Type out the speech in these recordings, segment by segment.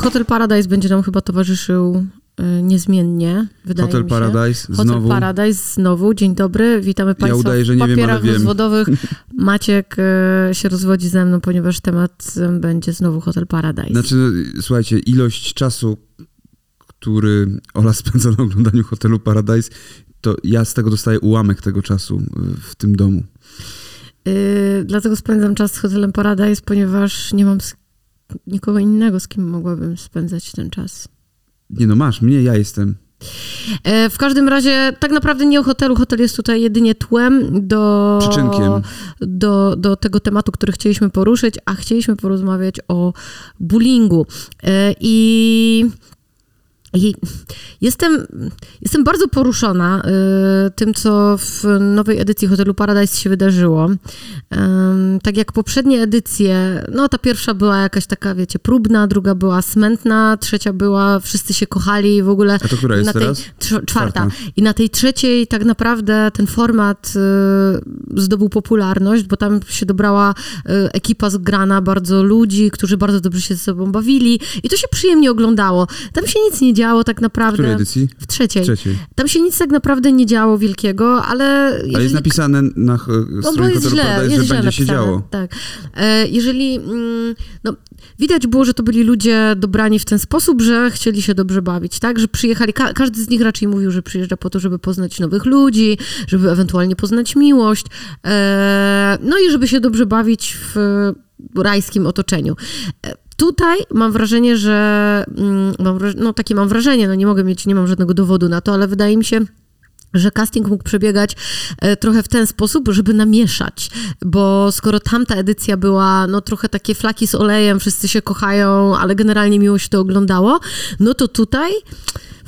Hotel Paradise będzie nam chyba towarzyszył y, niezmiennie, wydaje Hotel mi się. Paradise Hotel znowu. Paradise znowu. Dzień dobry, witamy Państwa udaję, że w nie wiem, ale papierach wiem. rozwodowych. Maciek y, się rozwodzi ze mną, ponieważ temat y, będzie znowu Hotel Paradise. Znaczy, no, słuchajcie, ilość czasu, który Ola spędza na oglądaniu hotelu Paradise, to ja z tego dostaję ułamek tego czasu w tym domu. Y, dlatego spędzam czas z Hotelem Paradise, ponieważ nie mam z, nikogo innego, z kim mogłabym spędzać ten czas. Nie no, masz, mnie, ja jestem. E, W każdym razie, tak naprawdę nie o hotelu. Hotel jest tutaj jedynie tłem do, Przyczynkiem. do, do tego tematu, który chcieliśmy poruszyć, a chcieliśmy porozmawiać o bullyingu. E, I. I jestem, jestem bardzo poruszona y, tym, co w nowej edycji Hotelu Paradise się wydarzyło. Ym, tak jak poprzednie edycje, no ta pierwsza była jakaś taka, wiecie, próbna, druga była smętna, trzecia była, wszyscy się kochali i w ogóle. A to która jest tej, teraz? trz- czwarta. I na tej trzeciej tak naprawdę ten format y, zdobył popularność, bo tam się dobrała y, ekipa zgrana, bardzo ludzi, którzy bardzo dobrze się ze sobą bawili i to się przyjemnie oglądało. Tam się nic nie działo tak W naprawdę. której edycji? W trzeciej. W trzeciej. Tam się nic tak naprawdę nie działo wielkiego, ale... Ale jest jeżeli- napisane na ch- no bo stronie jest źle, Paradise, jest że źle będzie się napisane. działo. Tak. E, jeżeli, mm, no, widać było, że to byli ludzie dobrani w ten sposób, że chcieli się dobrze bawić, tak? Że przyjechali, ka- każdy z nich raczej mówił, że przyjeżdża po to, żeby poznać nowych ludzi, żeby ewentualnie poznać miłość, e, no i żeby się dobrze bawić w rajskim otoczeniu. Tutaj mam wrażenie, że mm, mam, no takie mam wrażenie, no nie mogę mieć, nie mam żadnego dowodu na to, ale wydaje mi się, że casting mógł przebiegać e, trochę w ten sposób, żeby namieszać, bo skoro tamta edycja była no trochę takie flaki z olejem, wszyscy się kochają, ale generalnie miło się to oglądało, no to tutaj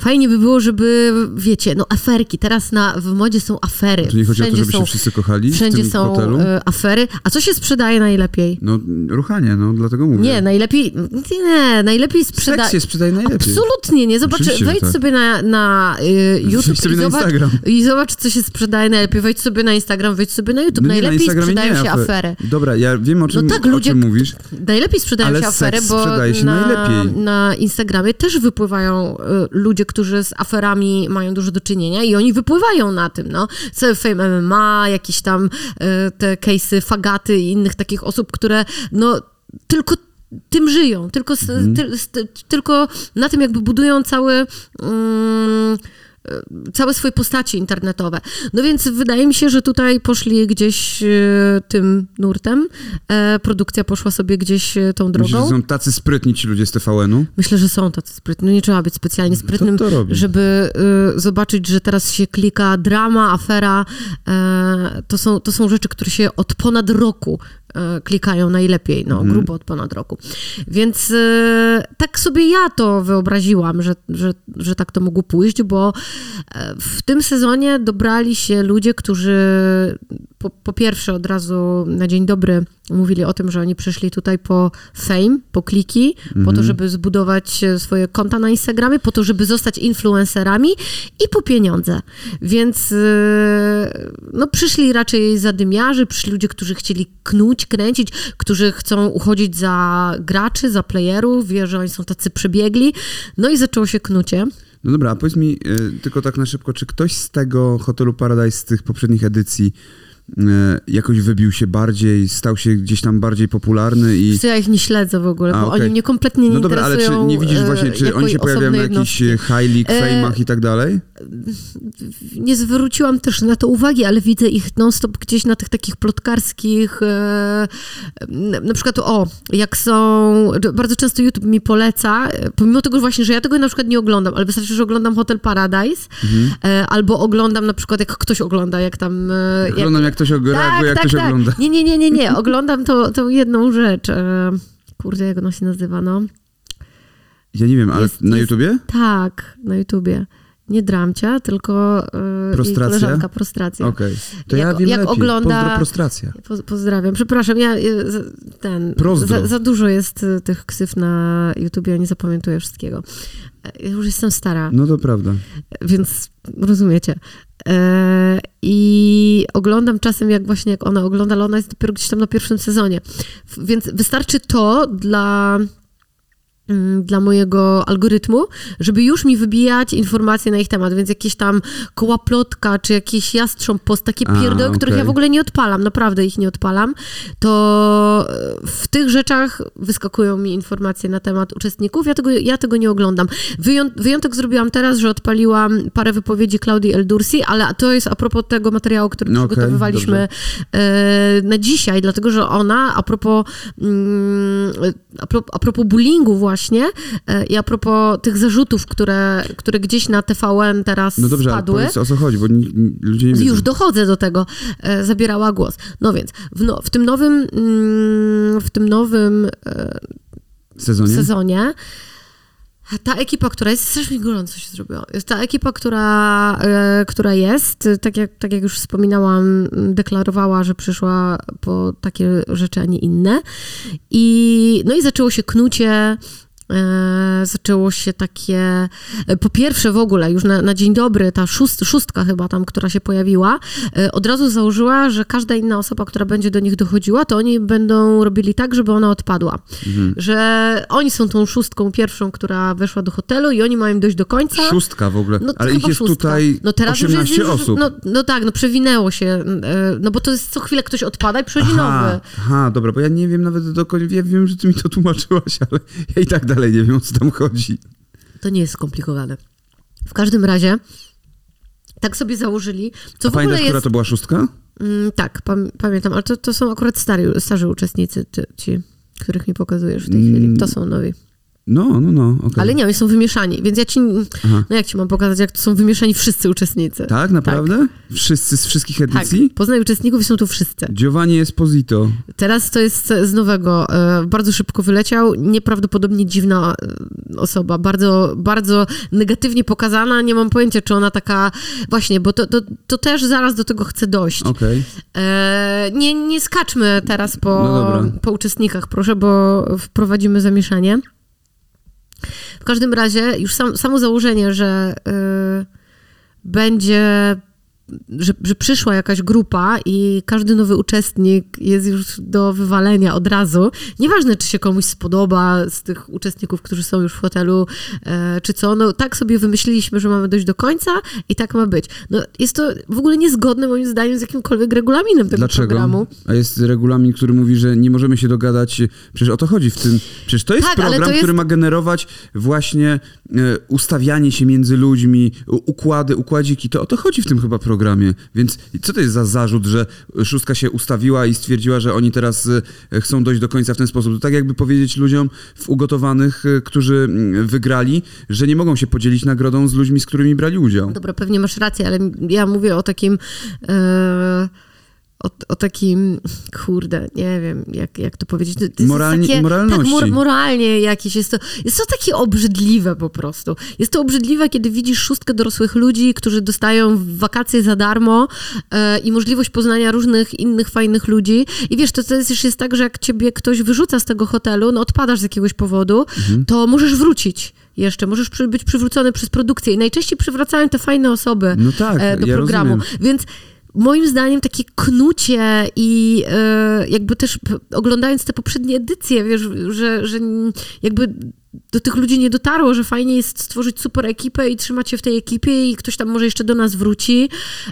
fajnie by było, żeby, wiecie, no aferki, teraz na, w modzie są afery. Nie chodzi o to, Wszędzie żeby są, się wszyscy kochali w Wszędzie są hotelu? e, afery. A co się sprzedaje najlepiej? No, ruchanie, no, dlatego mówię. Nie, najlepiej, nie, najlepiej sprzeda... Seks się sprzedaje najlepiej. Absolutnie nie. Zobacz, Oczywiście, wejdź tak. sobie na, na y, YouTube Wejdź sobie i, na zobacz, Instagram. i zobacz, co się sprzedaje najlepiej. Wejdź sobie na Instagram, wejdź sobie na YouTube. No nie, na najlepiej Instagramie sprzedają nie się afer- afery. Dobra, ja wiem o czym, tak, o ludzie- czym mówisz. Najlepiej sprzedają się afery, bo sprzedaje na, na Instagramie też wypływają y, ludzie, którzy z aferami mają dużo do czynienia i oni wypływają na tym, no. Cały Fame MMA, jakieś tam y, te case'y Fagaty i innych takich osób, które no tylko tym żyją, tylko, Mhm. ty, ty, tylko na tym jakby budują cały... Mm, całe swoje postacie internetowe. No więc wydaje mi się, że tutaj poszli gdzieś e, tym nurtem. E, produkcja poszła sobie gdzieś e, tą Myślisz, że drogą. są tacy sprytni ci ludzie z TVN-u? Myślę, że są tacy sprytni. No nie trzeba być specjalnie sprytnym, to robi? żeby zobaczyć, że teraz się klika drama, afera. To, są, to są rzeczy, które się od ponad roku klikają najlepiej, no, grubo od ponad roku. Więc e, tak sobie ja to wyobraziłam, że, że, że tak to mogło pójść, bo e, w tym sezonie dobrali się ludzie, którzy po, po pierwsze od razu na dzień dobry mówili o tym, że oni przyszli tutaj po fame, po kliki, po to, żeby zbudować e, swoje konta na Instagramie, po to, żeby zostać influencerami i po pieniądze. Więc e, no, przyszli raczej zadymiarzy, przyszli ludzie, którzy chcieli knuć, kręcić, którzy chcą uchodzić za graczy, za playerów, wie, że oni są tacy przebiegli. No i zaczęło się knucie. No dobra, a powiedz mi y, tylko tak na szybko, czy ktoś z tego hotelu Paradise, z tych poprzednich edycji jakoś wybił się bardziej, stał się gdzieś tam bardziej popularny i... Ja ich nie śledzę w ogóle, A, bo okej. oni mnie kompletnie nie No dobra, ale czy interesują. nie widzisz e, właśnie, czy oni się pojawiają na jakichś high league, E, i tak dalej? nie zwróciłam też na to uwagi, ale widzę ich non-stop gdzieś na tych takich plotkarskich, e, na przykład o, jak są, bardzo często YouTube mi poleca, e, pomimo tego właśnie, że ja tego na przykład nie oglądam, ale wystarczy, że oglądam Hotel Paradise, e, albo oglądam na przykład, jak ktoś ogląda, jak tam... e, jak- Oglądam jak ktoś og- reaguje, jak tak, ktoś tak. ogląda. Nie, nie, nie, nie, nie, oglądam to, tą jedną rzecz. E, kurde, jak ona się nazywa, no? Ja nie wiem, ale Jest- na jest- YouTubie? Tak, na YouTubie. Nie dramcia, tylko jej Prostracja? koleżanka, prostracja. Okej. To Jak- ja wiem jak lepiej. ogląda- Pozdro prostracja. Po, pozdrawiam. Przepraszam, ja ten. Za, za dużo jest e, tych ksyw na YouTubie, ja nie zapamiętuję wszystkiego. E, Ja już jestem stara, No to prawda. więc rozumiecie. E, I oglądam czasem, jak właśnie jak ona ogląda, ale ona jest dopiero gdzieś tam na pierwszym sezonie. Więc wystarczy to dla dla mojego algorytmu, żeby już mi wybijać informacje na ich temat, więc jakieś tam koła plotka, czy jakiś jastrząb post, takie pierdoły, których okej. ja w ogóle nie odpalam, naprawdę ich nie odpalam, to e, w tych rzeczach wyskakują mi informacje na temat uczestników, ja tego, ja tego nie oglądam. Wyją, wyjątek zrobiłam teraz, że odpaliłam parę wypowiedzi Klaudii Eldursi, ale to jest a propos tego materiału, który No okej, przygotowywaliśmy e, na dzisiaj, dlatego że ona a propos, mm, a propos, a propos bullyingu właśnie e, i a propos tych zarzutów, które, które gdzieś na TVN teraz No dobrze, ale spadły. powiedz o co chodzi, bo ludzie nie wiedzą. Już dochodzę do tego, e, zabierała głos. No więc, w, no, w tym nowym, mm, w tym nowym e, sezonie? sezonie ta ekipa, która jest, strasznie gorąco się zrobiło. Ta ekipa, która, która jest, tak jak, tak jak już wspominałam, deklarowała, że przyszła po takie rzeczy, a nie inne. I, no i zaczęło się knucie, zaczęło się takie, e, po pierwsze w ogóle, już na, na dzień dobry, ta szóst, szóstka chyba tam, która się pojawiła, e, od razu założyła, że każda inna osoba, która będzie do nich dochodziła, to oni będą robili tak, żeby ona odpadła. Że oni są tą szóstką pierwszą, która weszła do hotelu i oni mają dojść do końca. Szóstka w ogóle, No, ale ich jest szóstka. tutaj no teraz już 18 jest, już, osób. No, no tak, no przewinęło się, e, no bo to jest co chwilę ktoś odpada i przychodzi Aha, nowy. aha, dobra, bo ja nie wiem nawet do końca, ja wiem, że ty mi to tłumaczyłaś, ale ja i tak dalej nie wiem, o co tam chodzi. To nie jest skomplikowane. W każdym razie tak sobie założyli, co A w pamiętasz, która jest... to była szóstka? Mm, tak, pam, pamiętam, ale to, to są akurat stary, starzy uczestnicy, ci, których mi pokazujesz w tej Mm. chwili. To są nowi. No, no, no, okej. Ale nie, oni są wymieszani, więc ja ci... Aha. No jak ci mam pokazać, jak to są wymieszani wszyscy uczestnicy? Tak, naprawdę? Wszyscy z wszystkich Tak, edycji? poznaj uczestników i są tu wszyscy. Giovanni Esposito. Teraz to jest z nowego. e, Bardzo szybko wyleciał. Nieprawdopodobnie dziwna e, osoba. Bardzo, bardzo negatywnie pokazana. Nie mam pojęcia, czy ona taka... Właśnie, bo to, to, to też zaraz do tego chcę dojść. Okej. E, nie, nie skaczmy teraz po, No po uczestnikach, proszę, bo wprowadzimy zamieszanie. W każdym razie już sam, samo założenie, że y, będzie, że, że przyszła jakaś grupa i każdy nowy uczestnik jest już do wywalenia od razu. Nieważne, czy się komuś spodoba z tych uczestników, którzy są już w hotelu, e, czy co. No tak sobie wymyśliliśmy, że mamy dojść do końca i tak ma być. No jest to w ogóle niezgodne moim zdaniem z jakimkolwiek regulaminem tego Dlaczego? programu. A jest regulamin, który mówi, że nie możemy się dogadać. Przecież o to chodzi w tym. Przecież to jest Tak, program, to jest- który ma generować właśnie e, ustawianie się między ludźmi, układy, układziki. To o to chodzi w tym chyba programie. Więc co to jest za zarzut, że szóstka się ustawiła i stwierdziła, że oni teraz e, chcą dojść do końca w ten sposób? To tak jakby powiedzieć ludziom w ugotowanych, e, którzy mm, wygrali, że nie mogą się podzielić nagrodą z ludźmi, z którymi brali udział. Dobra, pewnie masz rację, ale ja mówię o takim. E, o, o takim, kurde, nie wiem, jak, jak to powiedzieć. To, Moralnie- takie, moralności. Tak, mor, moralnie jakieś. Jest to, jest to takie obrzydliwe po prostu. Jest to obrzydliwe, kiedy widzisz szóstkę dorosłych ludzi, którzy dostają wakacje za darmo e, i możliwość poznania różnych innych fajnych ludzi. I wiesz, to, to jest, już jest tak, że jak ciebie ktoś wyrzuca z tego hotelu, no odpadasz z jakiegoś powodu, Mhm. to możesz wrócić. Jeszcze możesz przy, być przywrócony przez produkcję. I najczęściej przywracają te fajne osoby No tak, e, do ja programu. rozumiem. Więc moim zdaniem takie knucie i e, jakby też oglądając te poprzednie edycje, wiesz, że, że jakby do tych ludzi nie dotarło, że fajnie jest stworzyć super ekipę i trzymać się w tej ekipie i ktoś tam może jeszcze do nas wróci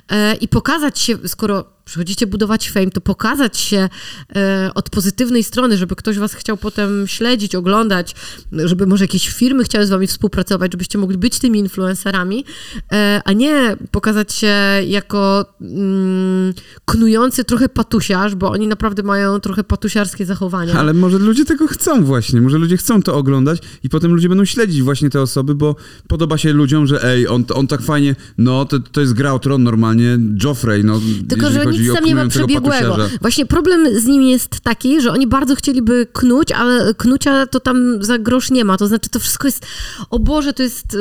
e, i pokazać się, skoro przychodzicie budować fame, to pokazać się e, od pozytywnej strony, żeby ktoś was chciał potem śledzić, oglądać, żeby może jakieś firmy chciały z wami współpracować, żebyście mogli być tymi influencerami, e, a nie pokazać się jako mm, knujący trochę patusiarz, bo oni naprawdę mają trochę patusiarskie zachowania. Ale może ludzie tego chcą właśnie, może ludzie chcą to oglądać i potem ludzie będą śledzić właśnie te osoby, bo podoba się ludziom, że ej, on, on tak fajnie, no to, to jest gra o tron normalnie, Joffrey, no Tylko, że nic tam nie ma przebiegłego. Właśnie problem z nimi jest taki, że oni bardzo chcieliby knuć, ale knucia to tam za grosz nie ma. To znaczy, to wszystko jest, o Boże, to jest...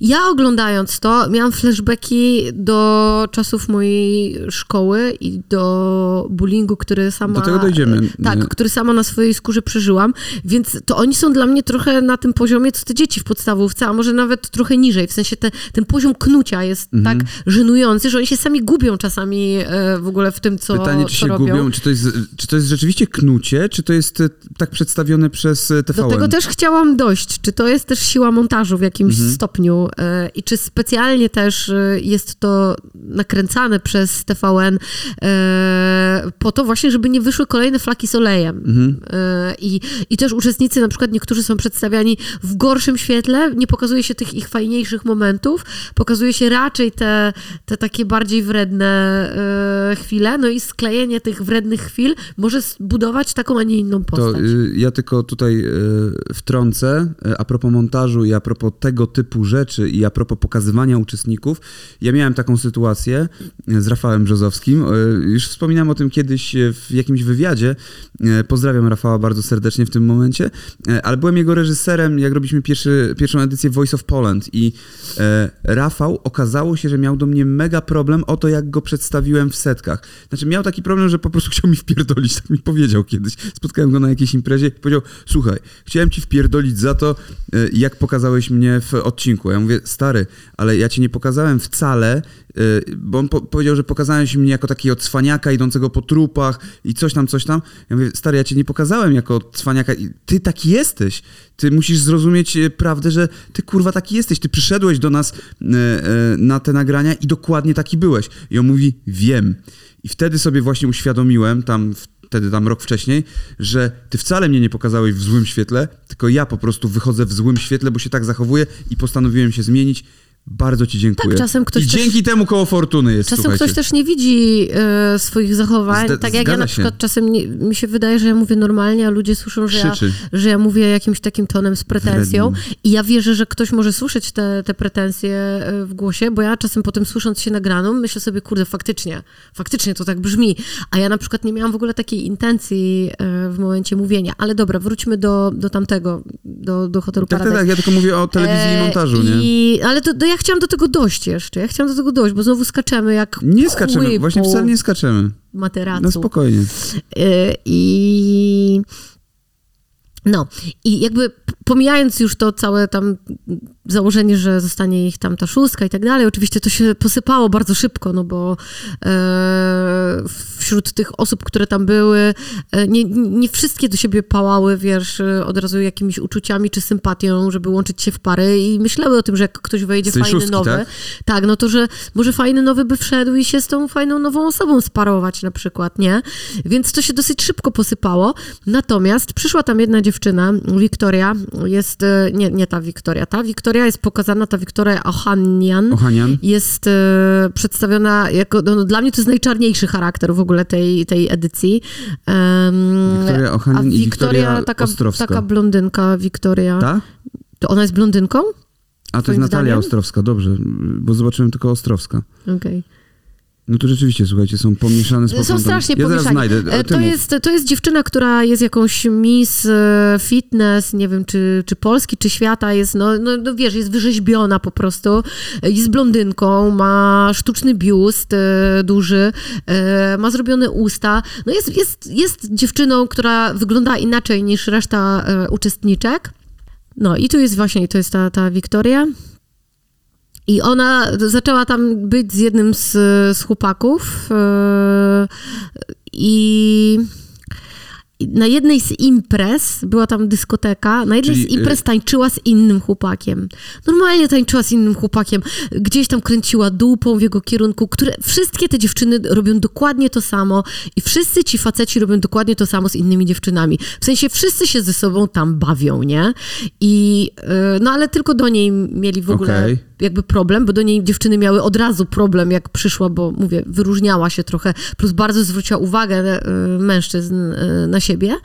ja oglądając to, miałam flashbacki do czasów mojej szkoły i do bullyingu, który sama... Do tego dojdziemy. Tak, który sama na swojej skórze przeżyłam, więc to oni są dla mnie trochę na tym poziomie, co te dzieci w podstawówce, a może nawet trochę niżej, w sensie te, ten poziom knucia jest Mhm. tak żenujący, że oni się sami gubią czasami e, w ogóle w tym, co, Pytanie, czy się robią. gubią, czy to, jest, czy to jest rzeczywiście knucie, czy to jest e, tak przedstawione przez e, TVN? Do tego też chciałam dojść. Czy to jest też siła montażu w jakimś Mhm. stopniu e, i czy specjalnie też e, jest to nakręcane przez TVN e, po to właśnie, żeby nie wyszły kolejne flaki z olejem. Mhm. I, I też uczestnicy, na przykład niektórzy są przedstawiani w gorszym świetle, nie pokazuje się tych ich fajniejszych momentów, pokazuje się raczej te, te takie bardziej wredne chwile, no i sklejenie tych wrednych chwil może zbudować taką, a nie inną To postać. y, ja tylko tutaj wtrącę, a propos montażu i a propos tego typu rzeczy i a propos pokazywania uczestników. Ja miałem taką sytuację z Rafałem Brzozowskim. Y, Już wspominałem o tym kiedyś y, w jakimś wywiadzie. Y, Pozdrawiam Rafała bardzo serdecznie w tym momencie. Ale byłem jego reżyserem, jak robiliśmy pierwszy, pierwszą edycję Voice of Poland i e, Rafał okazało się, że miał do mnie mega problem o to, jak go przedstawiłem w setkach. Znaczy miał taki problem, że po prostu chciał mi wpierdolić, tak mi powiedział kiedyś. Spotkałem go na jakiejś imprezie i powiedział, słuchaj, chciałem ci wpierdolić za to, e, jak pokazałeś mnie w odcinku. Ja mówię, stary, ale ja cię nie pokazałem wcale, e, bo on po powiedział, że pokazałeś mnie jako takiego cwaniaka idącego po trupach i coś tam, coś tam. Ja mówię, stary, ja cię nie pokazałem jako cwaniaka. Ty taki jesteś. Ty musisz zrozumieć e, prawdę, że ty kurwa taki jesteś. Ty przyszedłeś do nas e, na te nagrania i dokładnie taki byłeś. I on mówi, wiem. I wtedy sobie właśnie uświadomiłem, tam wtedy tam rok wcześniej, że ty wcale mnie nie pokazałeś w złym świetle, tylko ja po prostu wychodzę w złym świetle, bo się tak zachowuję i postanowiłem się zmienić. Bardzo ci dziękuję. Tak, czasem ktoś I też- dzięki temu koło fortuny jest, Czasem słuchajcie. ktoś też nie widzi e, swoich zachowań. Tak jak ja na się. przykład czasem nie, mi się wydaje, że ja mówię normalnie, a ludzie słyszą, że ja, że ja mówię jakimś takim tonem z pretensją. I ja wierzę, że ktoś może słyszeć te, te pretensje e, w głosie, bo ja czasem potem słysząc się nagraną, myślę sobie, kurde, faktycznie, faktycznie to tak brzmi. A ja na przykład nie miałam w ogóle takiej intencji e, w momencie mówienia. Ale dobra, wróćmy do, do tamtego, do, do hotelu Tak, tak, Paradise. tak, ja tylko mówię o telewizji i E, montażu, nie? I, ale to, to ja chciałam do tego dojść jeszcze. Ja chciałam do tego dojść, bo znowu skaczemy jak Nie skaczemy, właśnie po wcale nie skaczemy. materacu. No spokojnie. Y, I no, i jakby pomijając już to całe tam założenie, że zostanie ich tam ta szóstka i tak dalej, oczywiście to się posypało bardzo szybko, no bo e, wśród tych osób, które tam były, e, nie, nie wszystkie do siebie pałały, wiesz, od razu jakimiś uczuciami czy sympatią, żeby łączyć się w pary i myślały o tym, że jak ktoś wejdzie fajny szóstki, nowy, tak? tak, no to, że może fajny nowy by wszedł i się z tą fajną nową osobą sparować na przykład, nie? Więc to się dosyć szybko posypało. Natomiast przyszła tam jedna dziewczyna, Wiktoria, jest, e, nie, nie ta Wiktoria, ta Wiktoria jest pokazana, ta Wiktoria Ohanian, Ochanian? jest e, przedstawiona jako, no, dla mnie to jest najczarniejszy charakter w ogóle tej, tej edycji. Em, Wiktoria a Ochanian i Wiktoria taka, Ostrowska. taka blondynka Wiktoria. Ta? To ona jest blondynką? A to jest Natalia zdaniem? Ostrowska, dobrze, bo zobaczyłem tylko Ostrowska. Okej. No to rzeczywiście, słuchajcie, są pomieszane z Są strasznie Ja zaraz pomieszani. znajdę. E, To mów. jest, to jest dziewczyna, która jest jakąś Miss e, Fitness, nie wiem, czy, czy Polski, czy świata, jest, no, no, no wiesz, jest wyrzeźbiona po prostu, E, jest blondynką, ma sztuczny biust duży, ma zrobione usta, no jest, jest, jest dziewczyną, która wygląda inaczej niż reszta uczestniczek. No i tu jest właśnie, to jest ta, ta Wiktoria. I ona zaczęła tam być z jednym z, z chłopaków yy, i na jednej z imprez, była tam dyskoteka, na jednej Czyli, z imprez tańczyła z innym chłopakiem. Normalnie tańczyła z innym chłopakiem, gdzieś tam kręciła dupą w jego kierunku, które wszystkie te dziewczyny robią dokładnie to samo i wszyscy ci faceci robią dokładnie to samo z innymi dziewczynami. W sensie wszyscy się ze sobą tam bawią, nie? I yy, no ale tylko do niej mieli w ogóle Okej. Jakby problem, bo do niej dziewczyny miały od razu problem, jak przyszła, bo mówię, wyróżniała się trochę, plus bardzo zwróciła uwagę y, mężczyzn y, na siebie.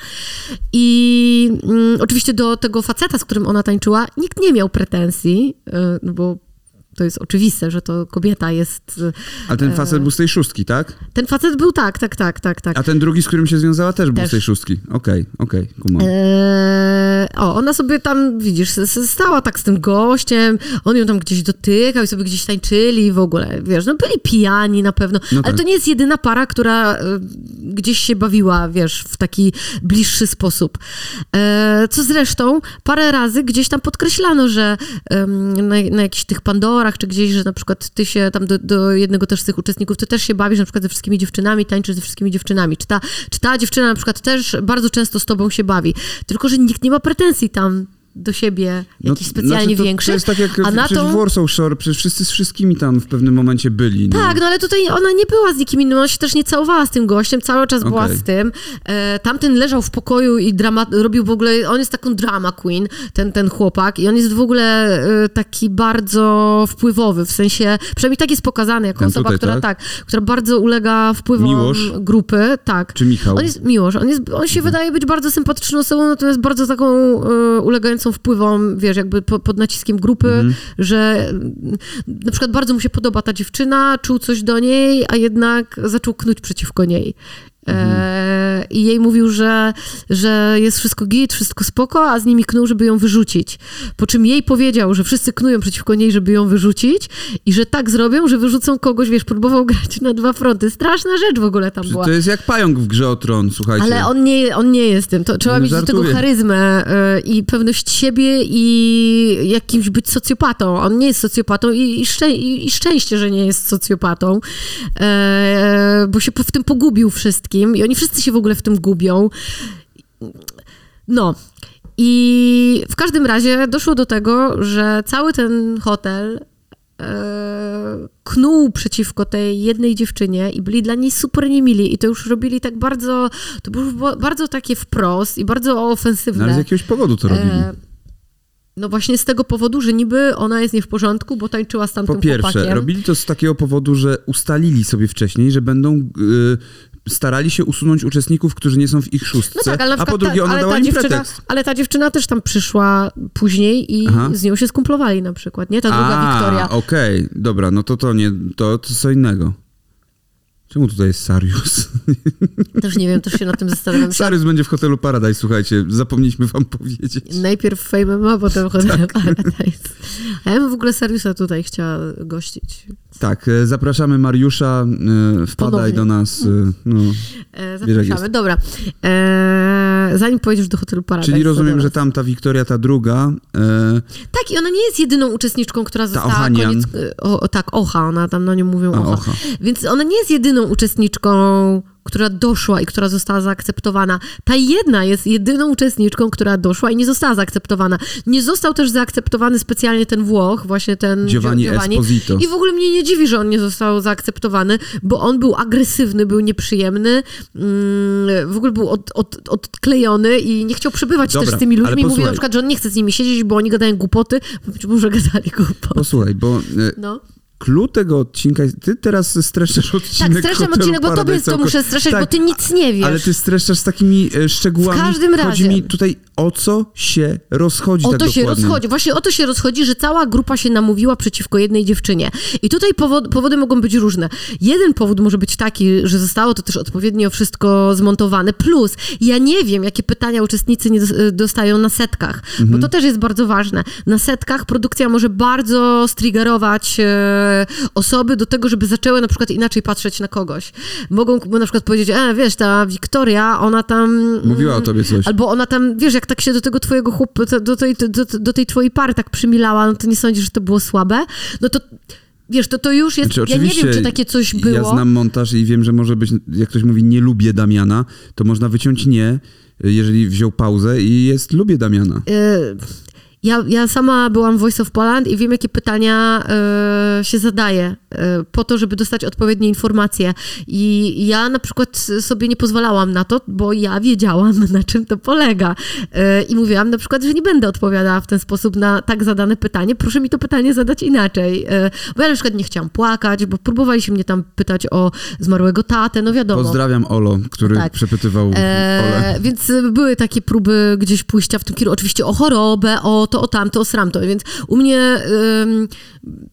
I mm, oczywiście do tego faceta, z którym ona tańczyła, nikt nie miał pretensji, y, no bo to jest oczywiste, że to kobieta jest... Ale ten facet był z tej szóstki, tak? Ten facet był tak, tak, tak, tak, tak. A ten drugi, z którym się związała, też był Też. z tej szóstki. Okej, okej, kumam. Eee, o, ona sobie tam, widzisz, stała tak z tym gościem, on ją tam gdzieś dotykał i sobie gdzieś tańczyli i w ogóle, wiesz, no byli pijani na pewno, No ale tak. to nie jest jedyna para, która e, gdzieś się bawiła, wiesz, w taki bliższy sposób. E, co zresztą parę razy gdzieś tam podkreślano, że em, na, na jakichś tych Pandorach, czy gdzieś, że na przykład ty się tam do, do jednego też z tych uczestników, ty też się bawisz na przykład ze wszystkimi dziewczynami, tańczysz ze wszystkimi dziewczynami. Czy ta, czy ta dziewczyna na przykład też bardzo często z tobą się bawi. Tylko, że nikt nie ma pretensji tam do siebie No, jakichś specjalnie znaczy to, większych. To jest tak jak a na tą... w Warsaw Shore, przecież wszyscy z wszystkimi tam w pewnym momencie byli. No. Tak, no ale tutaj ona nie była z nikim innym, ona się też nie całowała z tym gościem, cały czas była Okej. z tym. E, tamten leżał w pokoju i drama, robił w ogóle, on jest taką drama queen, ten, ten chłopak i on jest w ogóle e, taki bardzo wpływowy, w sensie, przynajmniej tak jest pokazany jako Ten osoba, tutaj, która tak? tak, która bardzo ulega wpływom Miłosz? grupy, tak. Czy Michał? On jest Miłosz, on, jest, on się wydaje być bardzo sympatyczną osobą, natomiast bardzo taką e, ulegającą wpływom, wiesz, jakby po, pod naciskiem grupy, że mm, na przykład bardzo mu się podoba ta dziewczyna, czuł coś do niej, a jednak zaczął knuć przeciwko niej. E, I jej mówił, że, że jest wszystko git, wszystko spoko, a z nimi knuł, żeby ją wyrzucić. Po czym jej powiedział, że wszyscy knują przeciwko niej, żeby ją wyrzucić i że tak zrobią, że wyrzucą kogoś, wiesz, próbował grać na dwa fronty. Straszna rzecz w ogóle tam była. To jest jak pająk w grze o tron, słuchajcie. Ale on nie, on nie jest tym. To trzeba No, mieć do tego charyzmę y, i pewność siebie i jakimś być socjopatą. On nie jest socjopatą i, i, szczę, i, szczęście, że nie jest socjopatą, e, bo się w tym pogubił wszystkim i oni wszyscy się w ogóle w tym gubią. No. I w każdym razie doszło do tego, że cały ten hotel e, knuł przeciwko tej jednej dziewczynie i byli dla niej super niemili i to już robili tak bardzo, to było ba- bardzo takie wprost i bardzo No, ofensywne. ale z jakiegoś powodu to robili. E, no właśnie z tego powodu, że niby ona jest nie w porządku, bo tańczyła z tamtym Po pierwsze, chłopakiem. robili to z takiego powodu, że ustalili sobie wcześniej, że będą y, starali się usunąć uczestników, którzy nie są w ich szóstce, No tak, ale a po drugie ta, ona ale dała ta im dziewczyna, pretekst. Ale ta dziewczyna też tam przyszła później i Aha. z nią się skumplowali na przykład, nie? Ta druga A, Wiktoria. okej, dobra, no to to nie, to, to co innego. Czemu tutaj jest Sarius? Też nie wiem, też się nad tym zastanawiam. Sarius będzie w hotelu Paradise, słuchajcie, zapomnieliśmy wam powiedzieć. Najpierw Fame MMA, potem Hotel Tak. Paradise. A ja bym w ogóle Seriusa tutaj chciała gościć. Tak, e, zapraszamy Mariusza, e, wpadaj Ponownie. do nas. e, No. Zapraszamy. Dobra. E, zanim pojedziesz do Hotelu Paradise. Czyli rozumiem, że tam ta Wiktoria, ta druga, e, Tak, i ona nie jest jedyną uczestniczką, która została Ohanian. koniec... O, o, tak, Ocha, ona tam na nią mówią A, Ocha. Ocha. Więc ona nie jest jedyną uczestniczką, która doszła i która została zaakceptowana. Ta jedna jest jedyną uczestniczką, która doszła i nie została zaakceptowana. Nie został też zaakceptowany specjalnie ten Włoch, właśnie ten Giovanni Gio- Esposito. I w ogóle mnie nie dziwi, że on nie został zaakceptowany, bo on był agresywny, był nieprzyjemny, mm, w ogóle był od, od, odklejony i nie chciał przebywać Dobra, też z tymi ludźmi. Mówił na przykład, że on nie chce z nimi siedzieć, bo oni gadają głupoty. Być może gadali głupoty. posłuchaj, bo e, No. Clue tego odcinka, ty teraz streszczasz odcinek Tak, streszczam odcinek, bo tobie to muszę streszczać, Tak, bo ty nic nie wiesz. Ale ty streszczasz z takimi e, szczegółami. W każdym Chodzi razie. mi tutaj o co się rozchodzi O tak to się dokładnie. rozchodzi. Właśnie o to się rozchodzi, że cała grupa się namówiła przeciwko jednej dziewczynie. I tutaj powod, powody mogą być różne. Jeden powód może być taki, że zostało to też odpowiednio wszystko zmontowane. Plus, ja nie wiem, jakie pytania uczestnicy nie dos- dostają na setkach, bo to też jest bardzo ważne. Na setkach produkcja może bardzo striggerować e, osoby do tego, żeby zaczęły na przykład inaczej patrzeć na kogoś. Mogą na przykład powiedzieć, e, wiesz, ta Wiktoria, ona tam... Mówiła o tobie coś. Albo ona tam, wiesz, jak tak się do tego twojego chłopa, do tej, do, do tej twojej pary tak przymilała, no to nie sądzisz, że to było słabe? No to, wiesz, to to już jest, Znaczy, ja nie wiem, czy takie coś było. Ja znam montaż i wiem, że może być, jak ktoś mówi nie lubię Damiana, to można wyciąć nie, jeżeli wziął pauzę i jest lubię Damiana. Y, Ja, ja sama byłam w Voice of Poland i wiem, jakie pytania y, się zadaje y, po to, żeby dostać odpowiednie informacje. I ja na przykład sobie nie pozwalałam na to, bo ja wiedziałam, na czym to polega. Y, I mówiłam na przykład, że nie będę odpowiadała w ten sposób na tak zadane pytanie. Proszę mi to pytanie zadać inaczej. Y, Bo ja na przykład nie chciałam płakać, bo próbowali się mnie tam pytać o zmarłego tatę, no wiadomo. Pozdrawiam Olo, który Tak. przepytywał Ole. E, więc były takie próby gdzieś pójścia w tym kierunku. Oczywiście o chorobę, o to, o tamto, o sramto. Więc u mnie... ym,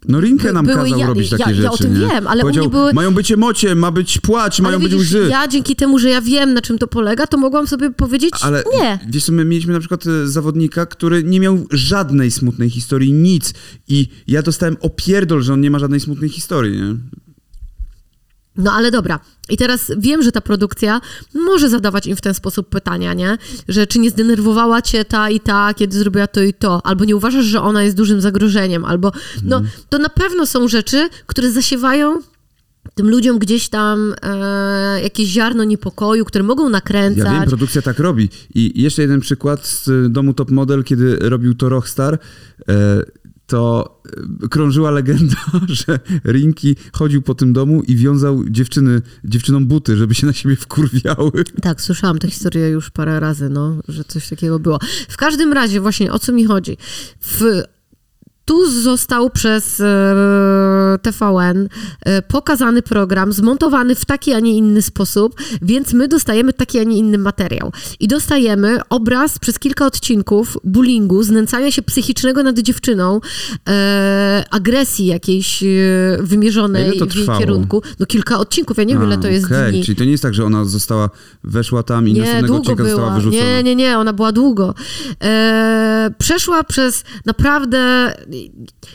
No Rinkę nam były kazał ja- robić ja- takie ja rzeczy, o tym nie? wiem, ale u Powiedział, mnie były- mają być emocje, ma być płacz, mają ale być widzisz, łzy. ja dzięki temu, że ja wiem, na czym to polega, to mogłam sobie powiedzieć Ale nie. wiesz co, my mieliśmy na przykład e, zawodnika, który nie miał żadnej smutnej historii, nic. I ja dostałem opierdol, że on nie ma żadnej smutnej historii, nie? No ale dobra. I teraz wiem, że ta produkcja może zadawać im w ten sposób pytania, nie? Że czy nie zdenerwowała cię ta i ta, kiedy zrobiła to i to, albo nie uważasz, że ona jest dużym zagrożeniem, albo no to na pewno są rzeczy, które zasiewają tym ludziom gdzieś tam e, jakieś ziarno niepokoju, które mogą nakręcać. Ja wiem, produkcja tak robi. I jeszcze jeden przykład z domu Top Model, kiedy robił to Rockstar, e, to e, krążyła legenda, że Rinki chodził po tym domu i wiązał dziewczyny, dziewczynom buty, żeby się na siebie wkurwiały. Tak, słyszałam tę historię już parę razy, no, że coś takiego było. W każdym razie, właśnie o co mi chodzi? W, tu został przez e, TVN e, pokazany program, zmontowany w taki, a nie inny sposób, więc my dostajemy taki, a nie inny materiał. I dostajemy obraz przez kilka odcinków bullyingu, znęcania się psychicznego nad dziewczyną, e, agresji jakiejś A wymierzonej w jej trwało? kierunku. No kilka odcinków, ja nie wiem, ile to jest okej. dni. Czyli to nie jest tak, że ona została, weszła tam i Nie, następnego odcinka została była. wyrzucona. Nie, nie, nie, ona była długo. Przeszła przez naprawdę.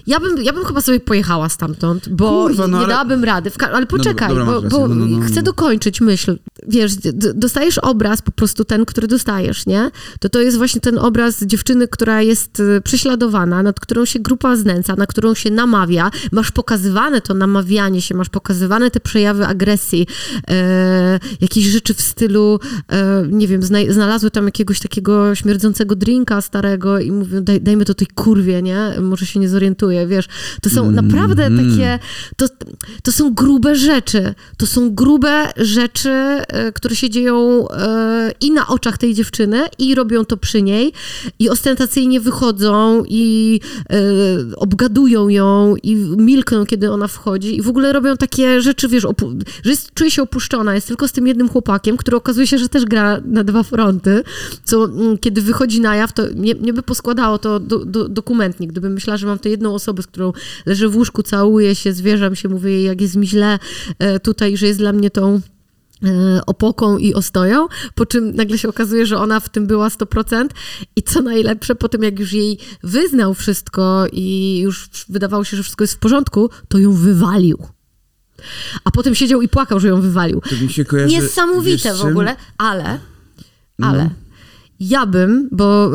Ja bym, ja bym chyba sobie pojechała stamtąd, bo Kurwa, no nie ale- dałabym rady. Ale poczekaj, dobra, masz bo, bo No, no, no, no. chcę dokończyć myśl. Wiesz, dostajesz obraz, po prostu ten, który dostajesz, nie? To to jest właśnie ten obraz dziewczyny, która jest e, prześladowana, nad którą się grupa znęca, na którą się namawia. Masz pokazywane to namawianie się, masz pokazywane te przejawy agresji, e, jakieś rzeczy w stylu, e, nie wiem, zna, znalazły tam jakiegoś takiego śmierdzącego drinka starego i mówią, daj, dajmy to tej kurwie, nie? Może się nie zorientuje, wiesz. To są naprawdę takie, to, to są grube rzeczy. To są grube rzeczy, które się dzieją e, i na oczach tej dziewczyny i robią to przy niej i ostentacyjnie wychodzą i e, obgadują ją i milkną, kiedy ona wchodzi i w ogóle robią takie rzeczy, wiesz, że jest, czuje się opuszczona, jest tylko z tym jednym chłopakiem, który okazuje się, że też gra na dwa fronty, co mm, kiedy wychodzi na jaw, to mnie by poskładało to do, do, dokumentnik, gdybym myślała, że mam tę jedną osobę, z którą leżę w łóżku, całuję się, zwierzam się, mówię jej, jak jest mi źle e, tutaj, że jest dla mnie tą e, opoką i ostoją, po czym nagle się okazuje, że ona w tym była 100% i co najlepsze, po tym jak już jej wyznał wszystko i już wydawało się, że wszystko jest w porządku, to ją wywalił. A potem siedział i płakał, że ją wywalił. To mi się kojarzy, Niesamowite w ogóle, ale, No. Ja bym, bo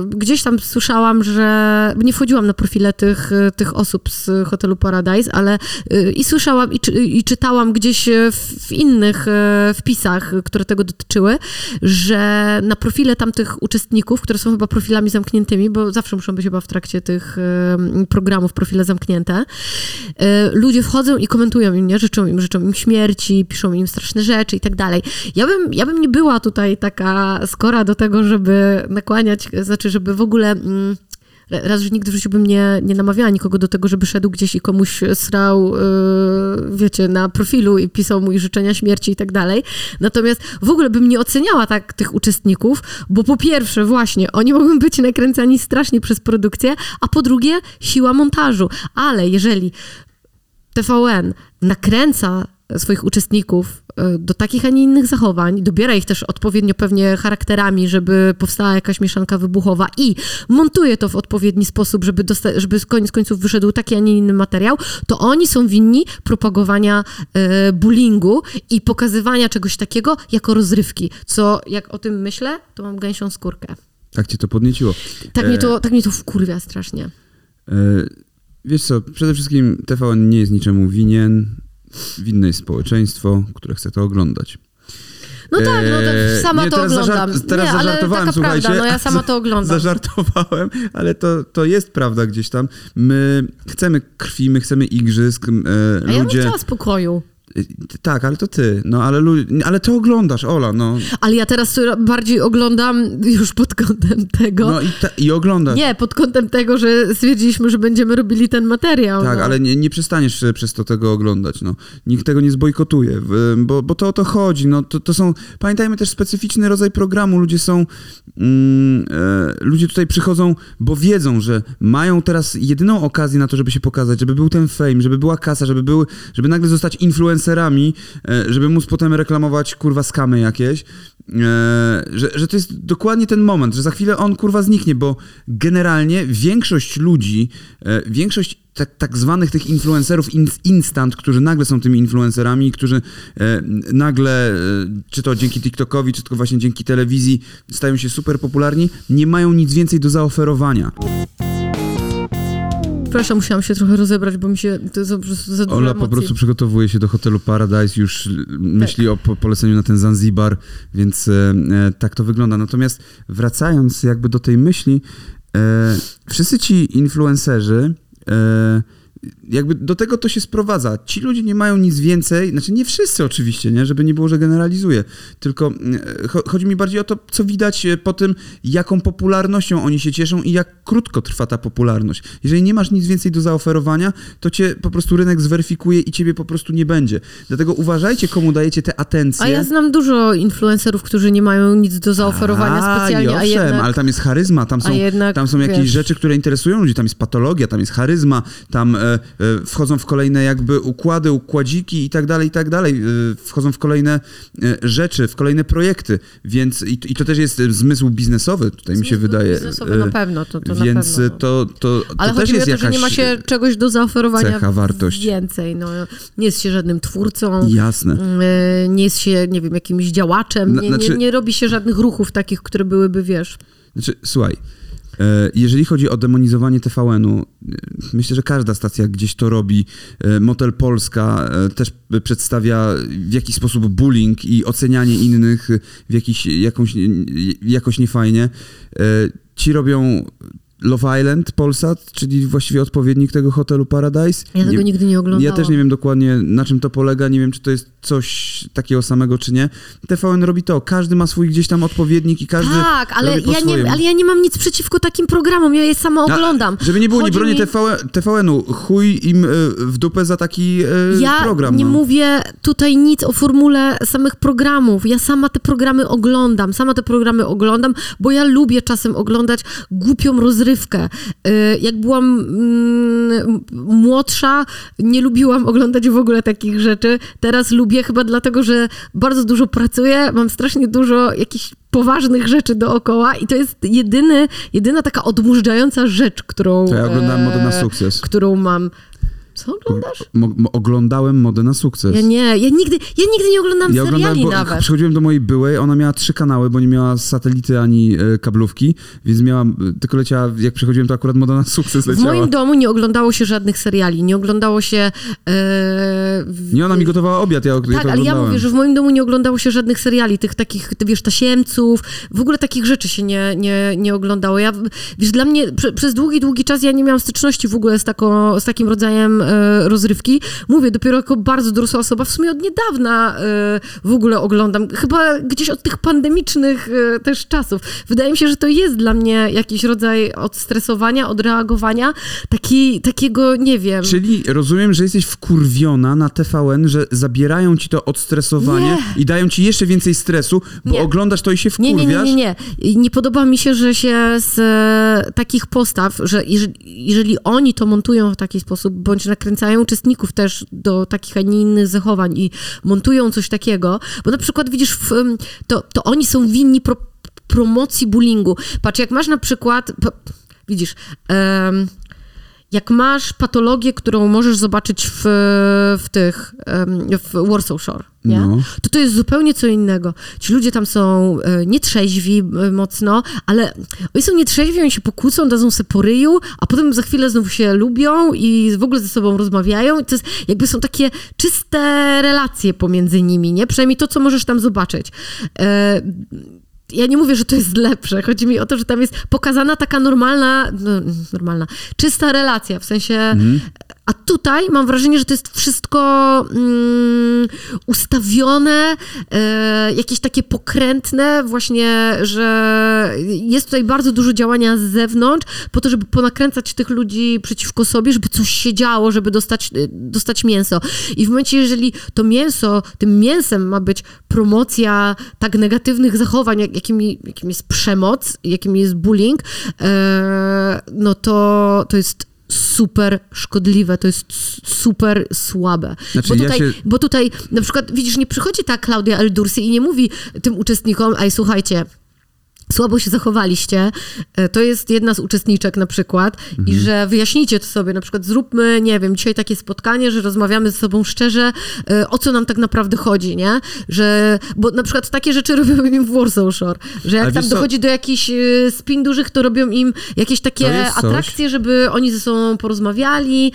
y, gdzieś tam słyszałam, że nie wchodziłam na profile tych, y, tych osób z hotelu Paradise, ale y, i słyszałam i, czy, i czytałam gdzieś y, w, w innych y, wpisach, y, które tego dotyczyły, że na profile tamtych uczestników, które są chyba profilami zamkniętymi, bo zawsze muszą być chyba w trakcie tych y, programów profile zamknięte, y, ludzie wchodzą i komentują im, nie? Życzą im, życzą im śmierci, piszą im straszne rzeczy i tak dalej. Ja bym, ja bym nie była tutaj taka skora do tego, żeby nakłaniać, znaczy, żeby w ogóle... Mm, Raz, że nigdy w życiu bym nie, nie namawiała nikogo do tego, żeby szedł gdzieś i komuś srał, yy, wiecie, na profilu i pisał mu życzenia śmierci i tak dalej. Natomiast w ogóle bym nie oceniała tak tych uczestników, bo po pierwsze właśnie, oni mogą być nakręcani strasznie przez produkcję, a po drugie siła montażu. Ale jeżeli TVN nakręca swoich uczestników e, do takich, a nie innych zachowań, dobiera ich też odpowiednio pewnie charakterami, żeby powstała jakaś mieszanka wybuchowa i montuje to w odpowiedni sposób, żeby, dosta- żeby z koniec końców wyszedł taki, a nie inny materiał, to oni są winni propagowania e, bullyingu i pokazywania czegoś takiego jako rozrywki, co jak o tym myślę, to mam gęsią skórkę. Tak cię to podnieciło. Tak mnie E, to, tak mnie to wkurwia strasznie. E, Wiesz co, przede wszystkim TVN nie jest niczemu winien. Winne jest społeczeństwo, które chce to oglądać. No tak, no tak, Eee, sama nie, to teraz oglądam. zażart- teraz nie, ale zażartowałem, taka słuchajcie. prawda, no ja sama to oglądam. Zażartowałem, ale to, to jest prawda gdzieś tam. My chcemy krwi, my chcemy igrzysk. E, A ja bym ludzie, chciała spokoju. Tak, ale to ty. No, ale, ale ty oglądasz, Ola, no. Ale ja teraz to bardziej oglądam już pod kątem tego. No i, ta, i oglądasz. Nie, pod kątem tego, że stwierdziliśmy, że będziemy robili ten materiał. Tak, no. ale nie, nie przestaniesz e, przez to tego oglądać. No. Nikt tego nie zbojkotuje, bo, bo to o to chodzi. No, to, to są, pamiętajmy też specyficzny rodzaj programu. Ludzie są, mm, e, ludzie tutaj przychodzą, bo wiedzą, że mają teraz jedyną okazję na to, żeby się pokazać, żeby był ten fame, żeby była kasa, żeby, były, żeby nagle zostać influencerami, e, żeby móc potem reklamować kurwa skamy jakieś. E, że, że to jest dokładnie ten moment, że za chwilę on kurwa zniknie, bo generalnie większość ludzi, e, większość tak, tak zwanych tych influencerów in, instant, którzy nagle są tymi influencerami, którzy nagle, czy to dzięki TikTokowi, czy to właśnie dzięki telewizji, stają się super popularni, nie mają nic więcej do zaoferowania. Przepraszam, musiałam się trochę rozebrać, bo mi się to prostu za dużo Ola emocji. po prostu przygotowuje się do hotelu Paradise, już myśli o po poleceniu na ten Zanzibar, więc e, e, tak to wygląda. Natomiast wracając jakby do tej myśli, e, wszyscy ci influencerzy, e, jakby do tego to się sprowadza. Ci ludzie nie mają nic więcej, znaczy nie wszyscy oczywiście, nie, żeby nie było, że generalizuję, tylko mm, cho- chodzi mi bardziej o to, co widać e, po tym, jaką popularnością oni się cieszą i jak krótko trwa ta popularność. Jeżeli nie masz nic więcej do zaoferowania, to cię po prostu rynek zweryfikuje i ciebie po prostu nie będzie. Dlatego uważajcie, komu dajecie tę atencję. A ja znam dużo influencerów, którzy nie mają nic do zaoferowania A, specjalnie, i a owszem, jednak... ale tam jest charyzma, tam są, jednak, tam są jakieś wiesz- rzeczy, które interesują ludzi, tam jest patologia, tam jest charyzma, tam e, e, wchodzą w kolejne jakby układy, układziki i tak dalej, i tak dalej, e, wchodzą w kolejne e, rzeczy, w kolejne projekty, więc i, i to też jest e, zmysł biznesowy, tutaj mi się wydaje. Biznesowy e, na pewno, to, to na Więc pewno. e, no. to, to, to Ale też chodzi mi o jest to, że nie ma się czegoś do zaoferowania cecha, wartość. więcej. No, nie jest się żadnym twórcą, Jasne. e, nie jest się, nie wiem, jakimś działaczem, Na- nie, znaczy- nie, nie robi się żadnych ruchów takich, które byłyby, wiesz... Znaczy, słuchaj, e, jeżeli chodzi o demonizowanie TVN-u, e, myślę, że każda stacja gdzieś to robi. E, Motel Polska e, też przedstawia w jakiś sposób bullying i ocenianie innych w jakiś, jakąś, jakoś niefajnie. E, Ci robią Love Island Polsat, czyli właściwie odpowiednik tego hotelu Paradise. Ja tego nigdy nie oglądałam. Ja też nie wiem dokładnie na czym to polega, nie wiem czy to jest coś takiego samego czy nie. TVN robi to, każdy ma swój gdzieś tam odpowiednik i każdy Tak, ale ja, nie, ale ja nie mam nic przeciwko takim programom, ja je sama A, oglądam. Żeby nie było, nie Chodzi bronię mi- TVN, TVN-u. Chuj im y, w dupę za taki y, Ja program. nie no. mówię tutaj nic o formule samych programów. Ja sama te programy oglądam. Sama te programy oglądam, bo ja lubię czasem oglądać głupią rozrywkę. Y, Jak byłam mm, młodsza, nie lubiłam oglądać w ogóle takich rzeczy. Teraz lubię chyba dlatego, że bardzo dużo pracuję, mam strasznie dużo jakichś poważnych rzeczy dookoła i to jest jedyny, jedyna taka odmurzająca rzecz, którą... To ja oglądałem Modę na e, sukces. Którą mam... Co oglądasz? Mo, oglądałem modę na sukces. Ja nie, ja nigdy, ja nigdy nie oglądam Ja seriali nawet. przychodziłem do mojej byłej, ona miała trzy kanały, bo nie miała satelity ani e, kablówki, więc miałam, tylko leciała, jak przychodziłem, to akurat moda na sukces W leciała. moim domu nie oglądało się żadnych seriali, nie oglądało się... E, w- Nie, ona mi gotowała obiad, ja, ja Tak, to ale ja mówię, że w moim domu nie oglądało się żadnych seriali, tych takich, wiesz, tasiemców, w ogóle takich rzeczy się nie, nie, nie oglądało. Ja, wiesz, dla mnie prze, przez długi, długi czas ja nie miałam styczności w ogóle z, taką, z takim rodzajem e, rozrywki. Mówię, dopiero jako bardzo dorosła osoba, w sumie od niedawna e, w ogóle oglądam, chyba gdzieś od tych pandemicznych e, też czasów. Wydaje mi się, że to jest dla mnie jakiś rodzaj odstresowania, odreagowania, taki, takiego, nie wiem... Czyli rozumiem, że jesteś wkurwiona na TVN, że zabierają ci to odstresowanie Nie. i dają ci jeszcze więcej stresu, bo Nie. oglądasz to i się Nie, wkurwiasz. nie, nie, nie, nie. Nie podoba mi się, że się z e, takich postaw, że jeżeli, jeżeli oni to montują w taki sposób, bądź nakręcają uczestników też do takich, a nie innych zachowań i montują coś takiego, bo na przykład widzisz, w, to, to oni są winni pro, promocji bullyingu. Patrz, jak masz na przykład, widzisz, em, jak masz patologię, którą możesz zobaczyć w, w tych, w Warsaw Shore, nie? No. to to jest zupełnie co innego. Ci ludzie tam są e, nietrzeźwi mocno, ale oni są nietrzeźwi, oni się pokłócą, dadzą se po ryju, a potem za chwilę znowu się lubią i w ogóle ze sobą rozmawiają. I to jest, jakby są takie czyste relacje pomiędzy nimi, nie? Przynajmniej to, co możesz tam zobaczyć. E, ja nie mówię, że to jest lepsze. Chodzi mi o to, że tam jest pokazana taka normalna, no, normalna, czysta relacja, w sensie A tutaj mam wrażenie, że to jest wszystko mm, ustawione, e, jakieś takie pokrętne, właśnie, że jest tutaj bardzo dużo działania z zewnątrz, po to, żeby ponakręcać tych ludzi przeciwko sobie, żeby coś się działo, żeby dostać, dostać mięso. I w momencie, jeżeli to mięso, tym mięsem ma być promocja tak negatywnych zachowań, jak, jakim, jakim jest przemoc, jakim jest bullying, e, no to, to jest super szkodliwe, to jest super słabe. Znaczy, bo, tutaj, ja się... bo tutaj na przykład, widzisz, nie przychodzi ta Klaudia Eldursi i nie mówi tym uczestnikom, ej, słuchajcie, słabo się zachowaliście, e, to jest jedna z uczestniczek na przykład mhm. i że wyjaśnijcie to sobie, na przykład zróbmy, nie wiem, dzisiaj takie spotkanie, że rozmawiamy ze sobą szczerze, e, o co nam tak naprawdę chodzi, nie? Że, bo na przykład takie rzeczy robią im w Warsaw Shore, że jak tam dochodzi do jakichś e, spin dużych, to robią im jakieś takie atrakcje, żeby oni ze sobą porozmawiali.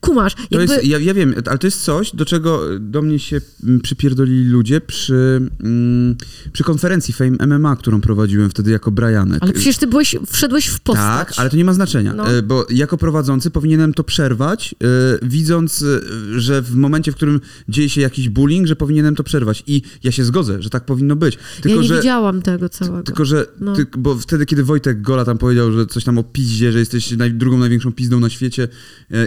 Kumasz. Jakby... Jest, ja, ja, wiem, ale to jest coś, do czego do mnie się mm, przypierdolili ludzie przy, mm, przy konferencji Fame MMA, którą prowadziłem wtedy jako Brianek. Ale przecież ty byłeś, wszedłeś w postać. Tak, ale to nie ma znaczenia, no. E, bo jako prowadzący powinienem to przerwać, e, widząc, e, że w momencie, w którym dzieje się jakiś bullying, że powinienem to przerwać. I ja się zgodzę, że tak powinno być. Tylko, ja nie że, widziałam tego całego. Tylko, że, no. ty, bo wtedy, kiedy Wojtek Gola tam powiedział, że coś tam o piździe, że jesteś naj, drugą największą pizdą na świecie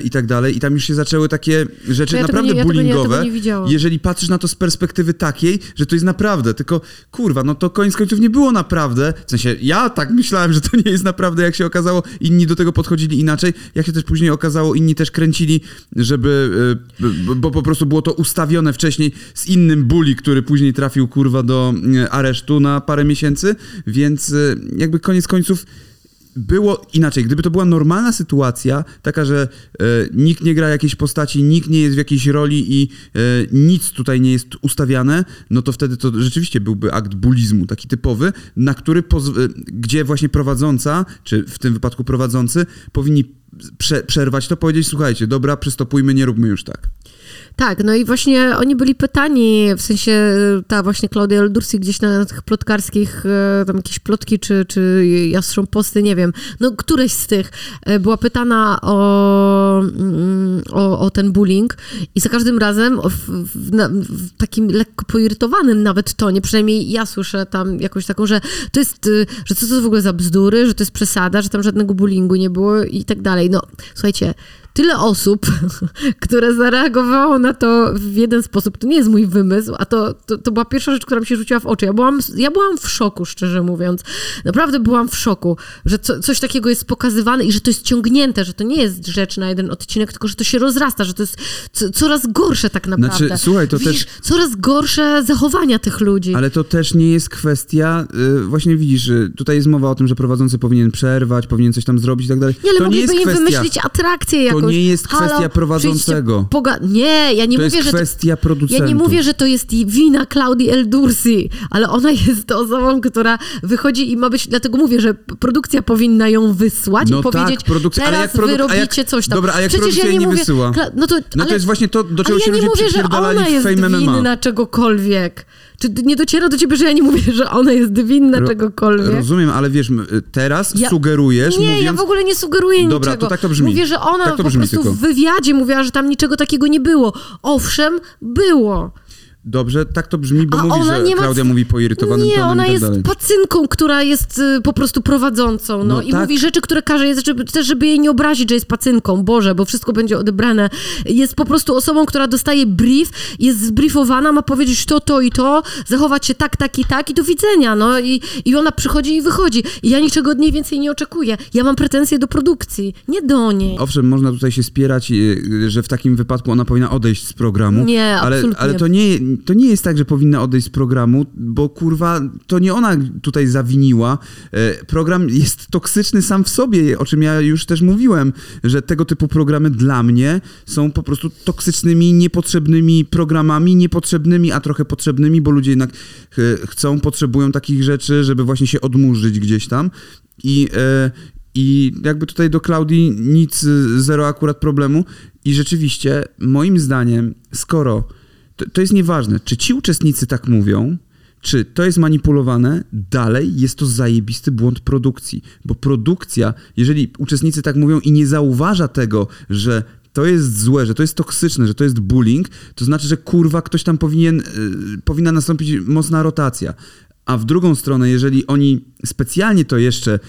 i tak dalej, i tam już się zaczęły takie rzeczy ja naprawdę nie, bullyingowe. Ja jeżeli patrzysz na to z perspektywy takiej, że to jest naprawdę, tylko kurwa, no to koniec końców nie było było naprawdę, w sensie ja tak myślałem, że to nie jest naprawdę, jak się okazało, inni do tego podchodzili inaczej, jak się też później okazało, inni też kręcili, żeby, e, bo po prostu było to ustawione wcześniej z innym bully, który później trafił kurwa do e, aresztu na parę miesięcy, więc e, jakby koniec końców było inaczej. Gdyby to była normalna sytuacja, taka, że e, nikt nie gra jakiejś postaci, nikt nie jest w jakiejś roli i e, nic tutaj nie jest ustawiane, no to wtedy to rzeczywiście byłby akt bulizmu, taki typowy, na który, e, gdzie właśnie prowadząca, czy w tym wypadku prowadzący, powinni prze przerwać to, powiedzieć, słuchajcie, dobra, przystopujmy, nie róbmy już tak. Tak, no i właśnie oni byli pytani, w sensie ta właśnie Klaudia Eldursi gdzieś na tych plotkarskich, e, tam jakieś plotki, czy, czy jastrząb posty, nie wiem, no któreś z tych e, była pytana o, mm, o, o ten bullying i za każdym razem w, w, w, takim lekko poirytowanym nawet tonie, przynajmniej ja słyszę tam jakąś taką, że to jest, że co to w ogóle za bzdury, że to jest przesada, że tam żadnego bullyingu nie było i tak dalej. No, słuchajcie, tyle osób, które zareagowało na to w jeden sposób. To nie jest mój wymysł, a to, to, to, była pierwsza rzecz, która mi się rzuciła w oczy. Ja byłam, ja byłam w szoku, szczerze mówiąc. Naprawdę byłam w szoku, że co, coś takiego jest pokazywane i że to jest ciągnięte, że to nie jest rzecz na jeden odcinek, tylko że to się rozrasta, że to jest co, coraz gorsze tak naprawdę. Znaczy, słuchaj, to widzisz, też... Coraz gorsze zachowania tych ludzi. Ale to też nie jest kwestia, yy, właśnie widzisz, tutaj jest mowa o tym, że prowadzący powinien przerwać, powinien coś tam zrobić i tak dalej. Nie, ale to mogliby im wymyślić atrakcję jakąś. To nie jest kwestia prowadzącego. Nie, ja nie to mówię, jest że... kwestia producentów. Ja nie mówię, że to jest wina Claudii Eldursi, ale ona jest osobą, która wychodzi i ma być... Dlatego mówię, że produkcja powinna ją wysłać no i powiedzieć, tak, produkcja, teraz ale jak produ- wy robicie jak, coś tam. Dobra, a jak Przecież ja nie, nie mówię, wysyła? No to, no to jest właśnie to, do czego się ja ludzie mówię, że ona jest winna czegokolwiek. Czy nie dociera do ciebie, że ja nie mówię, że ona jest winna Ro czegokolwiek? Rozumiem, ale wiesz, teraz ja... sugerujesz, Nie, mówiąc... ja w ogóle nie sugeruję Dobra, niczego. to tak to brzmi. Mówię, że ona tak po prostu tylko. w wywiadzie mówiła, że tam niczego takiego nie było. Owszem, było. Dobrze, tak to brzmi, bo A mówi, że ma... Klaudia mówi poirytowanym nie, tonem ona i tak jest dalej. pacynką, która jest y, po prostu prowadzącą, no, no i tak. mówi rzeczy, które każe, jest, żeby, też żeby jej nie obrazić, że jest pacynką, Boże, bo wszystko będzie odebrane. Jest po prostu osobą, która dostaje brief, jest zbriefowana, ma powiedzieć to, to i to, zachować się tak, tak i tak i do widzenia, no i, i ona przychodzi i wychodzi. I ja niczego od niej więcej nie oczekuję. Ja mam pretensje do produkcji, nie do niej. Owszem, można tutaj się spierać, y, że w takim wypadku ona powinna odejść z programu. Nie, ale, absolutnie. ale to nie, to nie jest tak, że powinna odejść z programu, bo kurwa, to nie ona tutaj zawiniła. E, program jest toksyczny sam w sobie, o czym ja już też mówiłem, że tego typu programy dla mnie są po prostu toksycznymi, niepotrzebnymi programami, niepotrzebnymi, a trochę potrzebnymi, bo ludzie jednak e, chcą, potrzebują takich rzeczy, żeby właśnie się odmurzyć gdzieś tam. I, e, i jakby tutaj do Klaudii nic, zero akurat problemu. I rzeczywiście, moim zdaniem, skoro to, to jest nieważne, czy ci uczestnicy tak mówią, czy to jest manipulowane, dalej jest to zajebisty błąd produkcji. Bo produkcja, jeżeli uczestnicy tak mówią i nie zauważa tego, że to jest złe, że to jest toksyczne, że to jest bullying, to znaczy, że kurwa ktoś tam powinien, yy, powinna nastąpić mocna rotacja. A w drugą stronę, jeżeli oni specjalnie to jeszcze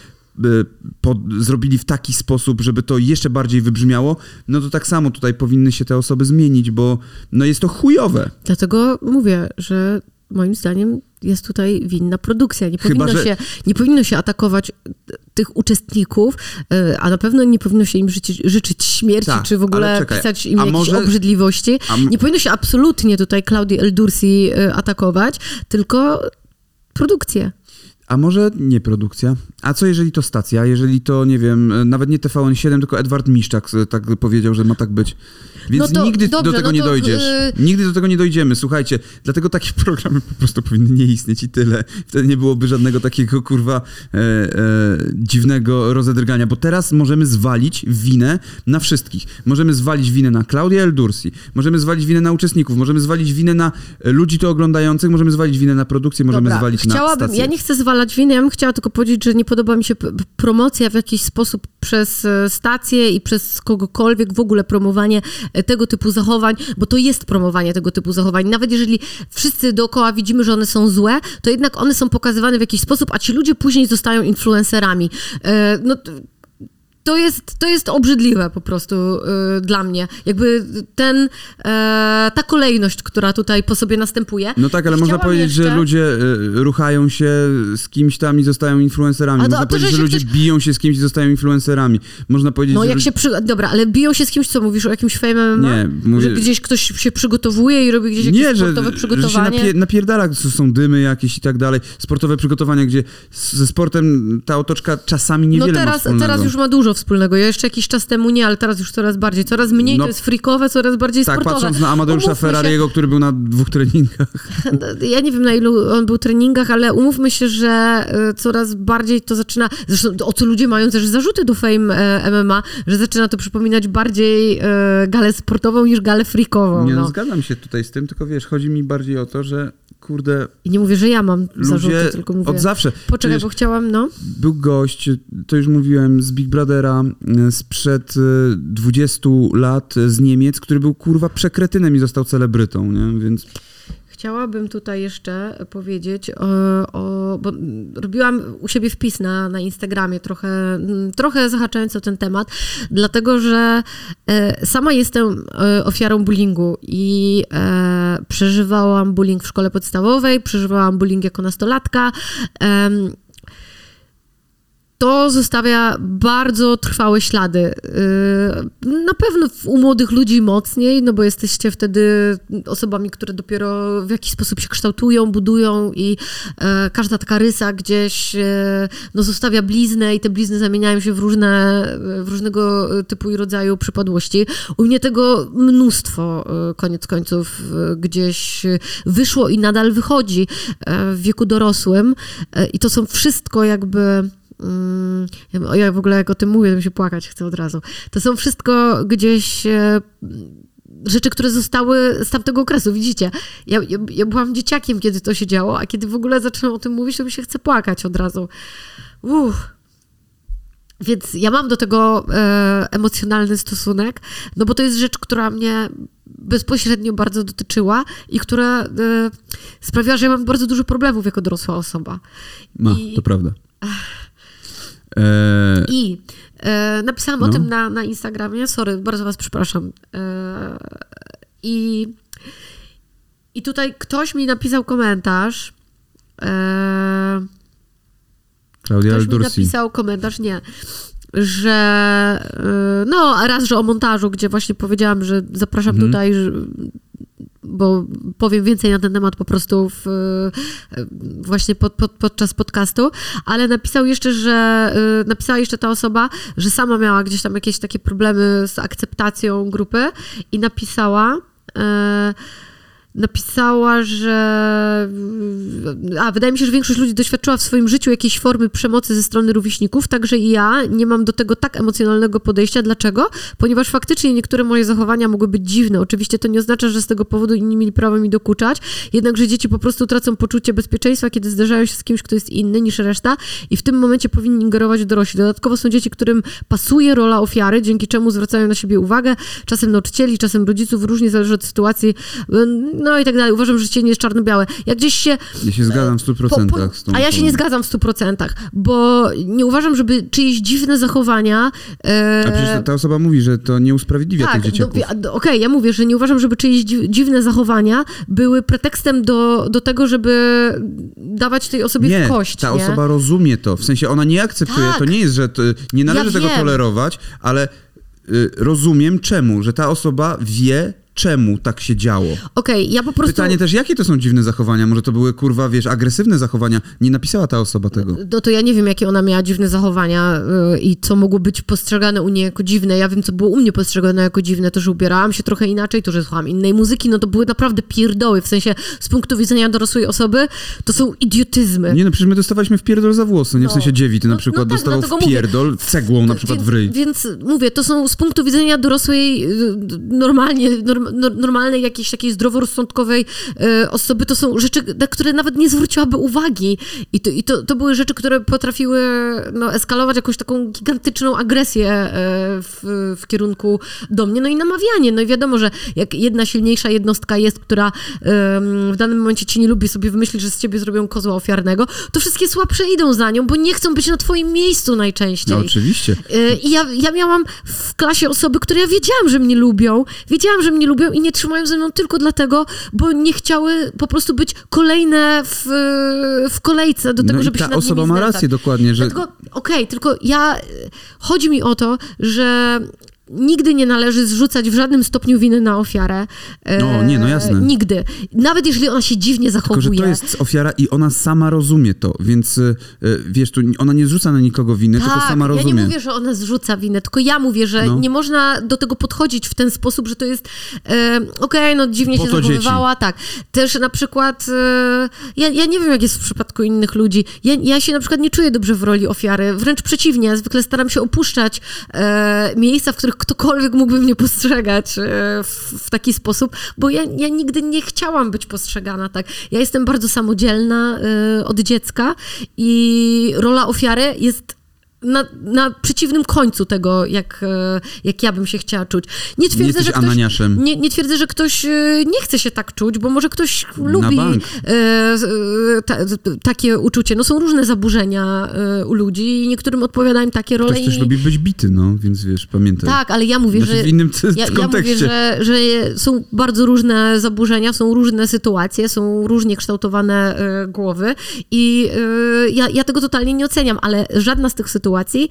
pod, zrobili w taki sposób, żeby to jeszcze bardziej wybrzmiało, no to tak samo tutaj powinny się te osoby zmienić, bo no jest to chujowe. Dlatego mówię, że moim zdaniem jest tutaj winna produkcja. Nie powinno, Chyba, że- się, nie powinno się atakować tych uczestników, y, a na pewno nie powinno się im życzyć, życzyć śmierci, Tak, czy w ogóle czekaj, pisać im jakieś może- obrzydliwości. a Nie powinno się absolutnie tutaj Claudii Eldursi y, atakować, tylko produkcję. A może nie produkcja? A co jeżeli to stacja? Jeżeli to, nie wiem, e, nawet nie TVN7, tylko Edward Miszczak e, tak powiedział, że ma tak być. Więc No to nigdy dobrze, do tego no nie to, dojdziesz. yy- Nigdy do tego nie dojdziemy, słuchajcie. Dlatego takie programy po prostu powinny nie istnieć i tyle. Wtedy nie byłoby żadnego takiego, kurwa, e, e, dziwnego rozedrgania. Bo teraz możemy zwalić winę na wszystkich. Możemy zwalić winę na Klaudię Eldursi, możemy zwalić winę na uczestników, możemy zwalić winę na ludzi to oglądających, możemy zwalić winę na produkcję, możemy Dobra, zwalić na chciałabym, stację. Ja nie chcę zwalać winy, ja bym chciała tylko powiedzieć, że nie podoba mi się promocja w jakiś sposób przez e, stację i przez kogokolwiek, w ogóle promowanie tego typu zachowań, bo to jest promowanie tego typu zachowań. Nawet jeżeli wszyscy dookoła widzimy, że one są złe, to jednak one są pokazywane w jakiś sposób, a ci ludzie później zostają influencerami. E, No, to jest, to jest obrzydliwe po prostu y, dla mnie. Jakby ten, e, ta kolejność, która tutaj po sobie następuje. No tak, ale można powiedzieć, że jeszcze- ludzie y, ruchają się z kimś tam i zostają influencerami. A to- Można to, powiedzieć, że że się ludzie ktoś- biją się z kimś i zostają influencerami. Można powiedzieć, No że jak ludzie... się przy... Dobra, ale biją się z kimś, co mówisz o jakimś MMA? Nie, mówię- Że gdzieś ktoś się przygotowuje i robi gdzieś jakieś Nie, że, sportowe że się przygotowanie? napie, napierdala, że są dymy jakieś i tak dalej. Sportowe przygotowania, gdzie ze sportem ta otoczka czasami no niewiele ma teraz, wspólnego. teraz już ma dużo wspólnego. Ja jeszcze jakiś czas temu nie, ale teraz już coraz bardziej. Coraz mniej No, to jest freakowe, coraz bardziej Tak, sportowe. patrząc na Amadeusza Umówmy się- Ferrariego, który był na dwóch treningach. Ja nie wiem, na ilu on był treningach, ale umówmy się, że y, coraz bardziej to zaczyna. Zresztą o co ludzie mają też zarzuty do Fame e, MMA, że zaczyna to przypominać bardziej e, galę sportową niż galę freakową. Nie, no. No. zgadzam się tutaj z tym, tylko wiesz, chodzi mi bardziej o to, że kurde, I nie mówię, że ja mam zarzuty, ludzie tylko mówię. od zawsze. Poczekaj, Przecież bo chciałam, no. Był gość, to już mówiłem, z Big Brothera y, sprzed y, 20 lat y, z Niemiec, który był kurwa przekretynem i został celebrytą, nie? Więc Chciałabym tutaj jeszcze powiedzieć o, o bo robiłam u siebie wpis na, na Instagramie, trochę, trochę zahaczając o ten temat, dlatego że e, sama jestem e, ofiarą bullyingu i e, przeżywałam bullying w szkole podstawowej, przeżywałam bullying jako nastolatka. To zostawia bardzo trwałe ślady. Yy, Na pewno u młodych ludzi mocniej, no bo jesteście wtedy osobami, które dopiero w jakiś sposób się kształtują, budują i e, każda taka rysa gdzieś e, no, zostawia bliznę i te blizny zamieniają się w, różne, w różnego typu i rodzaju przypadłości. U mnie tego mnóstwo e, koniec końców e, gdzieś wyszło i nadal wychodzi e, w wieku dorosłym E, i to są wszystko jakby ja- Ja w ogóle jak o tym mówię, to mi się płakać chcę od razu. To są wszystko gdzieś e, rzeczy, które zostały z tamtego okresu, widzicie. Ja, ja, ja byłam dzieciakiem, kiedy to się działo, a kiedy w ogóle zaczynam o tym mówić, to mi się chce płakać od razu. Uff. Więc ja mam do tego e, emocjonalny stosunek, no bo to jest rzecz, która mnie bezpośrednio bardzo dotyczyła i która e, sprawiała, że ja mam bardzo dużo problemów jako dorosła osoba. ma, I- to prawda. E, I e, napisałam o No. tym na, na Instagramie, sorry, bardzo was przepraszam. E, I, I tutaj ktoś mi napisał komentarz. E, Klaudia ktoś mi Eldursi. napisał komentarz, nie, że e, no, raz, że o montażu, gdzie właśnie powiedziałam, że zapraszam Mhm. tutaj, bo powiem więcej na ten temat po prostu w, e, właśnie pod, pod, podczas podcastu, ale napisał jeszcze, że e, napisała jeszcze ta osoba, że sama miała gdzieś tam jakieś takie problemy z akceptacją grupy i napisała e, napisała, że. A, wydaje mi się, że większość ludzi doświadczyła w swoim życiu jakiejś formy przemocy ze strony rówieśników, także i ja nie mam do tego tak emocjonalnego podejścia. Dlaczego? Ponieważ faktycznie niektóre moje zachowania mogły być dziwne. Oczywiście to nie oznacza, że z tego powodu inni mieli prawo mi dokuczać, jednakże dzieci po prostu tracą poczucie bezpieczeństwa, kiedy zdarzają się z kimś, kto jest inny niż reszta i w tym momencie powinni ingerować dorośli. Dodatkowo są dzieci, którym pasuje rola ofiary, dzięki czemu zwracają na siebie uwagę, czasem nauczycieli, czasem rodziców, różnie zależy od sytuacji no i tak dalej. Uważam, że życie nie jest czarno-białe. Jak gdzieś się... Ja się zgadzam w 100% po, po, z tą A ja się nie zgadzam w 100%, bo nie uważam, żeby czyjeś dziwne zachowania... E... A przecież ta osoba mówi, że to nie usprawiedliwia tak, tych dzieciaków. Okej, okay, ja mówię, że nie uważam, żeby czyjeś dziwne zachowania były pretekstem do, do tego, żeby dawać tej osobie nie, w kość. ta nie? osoba rozumie to. W sensie ona nie akceptuje, tak. to nie jest, że to, nie należy ja tego tolerować, ale y, rozumiem czemu, że ta osoba wie, czemu tak się działo. Okej, okay, ja po prostu... Pytanie też, jakie to są dziwne zachowania? Może to były, kurwa, wiesz, agresywne zachowania? Nie napisała ta osoba tego. No to ja nie wiem, jakie ona miała dziwne zachowania yy, i co mogło być postrzegane u niej jako dziwne. Ja wiem, co było u mnie postrzegane jako dziwne, to, że ubierałam się trochę inaczej, to, że słuchałam innej muzyki, no to były naprawdę pierdoły, w sensie z punktu widzenia dorosłej osoby, to są idiotyzmy. Nie no, przecież my dostawaliśmy w pierdol za włosy, nie? W no. sensie dziewi, ty no, na przykład no tak, dostawał w pierdol mówię. cegłą na przykład więc, w ryj. Więc mówię, to są z punktu widzenia dorosłej, y, normalnie, norm, normalnej, jakiejś takiej zdroworozsądkowej e, osoby, to są rzeczy, na które nawet nie zwróciłaby uwagi. I to, i to, to były rzeczy, które potrafiły no, eskalować jakąś taką gigantyczną agresję e, w, w kierunku do mnie. No i namawianie. No i wiadomo, że jak jedna silniejsza jednostka jest, która w danym momencie cię nie lubi, sobie wymyśli, że z ciebie zrobią kozła ofiarnego, to wszystkie słabsze idą za nią, bo nie chcą być na twoim miejscu najczęściej. No oczywiście. E, I ja, ja miałam w klasie osoby, które ja wiedziałam, że mnie lubią, wiedziałam, że mnie lubią i nie trzymają ze mną tylko dlatego, bo nie chciały po prostu być kolejne w, w kolejce do tego, no żeby ta się nad osoba ma rację dokładnie, że... Okej, okay, tylko ja... Chodzi mi o to, że Nigdy nie należy zrzucać w żadnym stopniu winy na ofiarę. No, nie, no jasne. Nigdy. Nawet jeżeli ona się dziwnie zachowuje. Tylko, że to jest ofiara i ona sama rozumie to, więc e, wiesz, tu ona nie zrzuca na nikogo winy, tak, tylko sama rozumie. ja nie mówię, że ona zrzuca winę, tylko ja mówię, że no. nie można do tego podchodzić w ten sposób, że to jest e, okej, okay, no dziwnie się zachowywała, dzieci. tak. Też na przykład e, ja, ja nie wiem, jak jest w przypadku innych ludzi. Ja, ja się na przykład nie czuję dobrze w roli ofiary, wręcz przeciwnie, zwykle staram się opuszczać e, miejsca, w których ktokolwiek mógłby mnie postrzegać e, w, w taki sposób, bo ja, ja nigdy nie chciałam być postrzegana tak. Ja jestem bardzo samodzielna y, od dziecka i rola ofiary jest na, na przeciwnym końcu tego, jak, e, jak ja bym się chciała czuć. Nie twierdzę, nie że ktoś, nie, nie, twierdzę, że ktoś e, nie chce się tak czuć, bo może ktoś lubi e, ta, takie uczucie. No są różne zaburzenia u ludzi i niektórym odpowiadają takie role. Ktoś też i... lubi być bity, no, więc wiesz, pamiętaj. Tak, ale ja mówię, znaczy że... w innym ja, ja mówię, że, że są bardzo różne zaburzenia, są różne sytuacje, są różnie kształtowane głowy i ja, ja tego totalnie nie oceniam, ale żadna z tych sytuacji sytuacji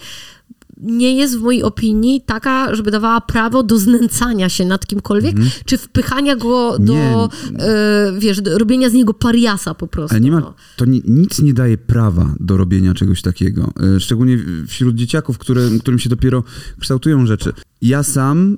nie jest w mojej opinii taka, żeby dawała prawo do znęcania się nad kimkolwiek, mm. czy wpychania go do, e, wiesz, do robienia z niego pariasa po prostu. Ale nie ma, no. to ni, nic nie daje prawa do robienia czegoś takiego. E, szczególnie wśród dzieciaków, które, którym się dopiero kształtują rzeczy. Ja sam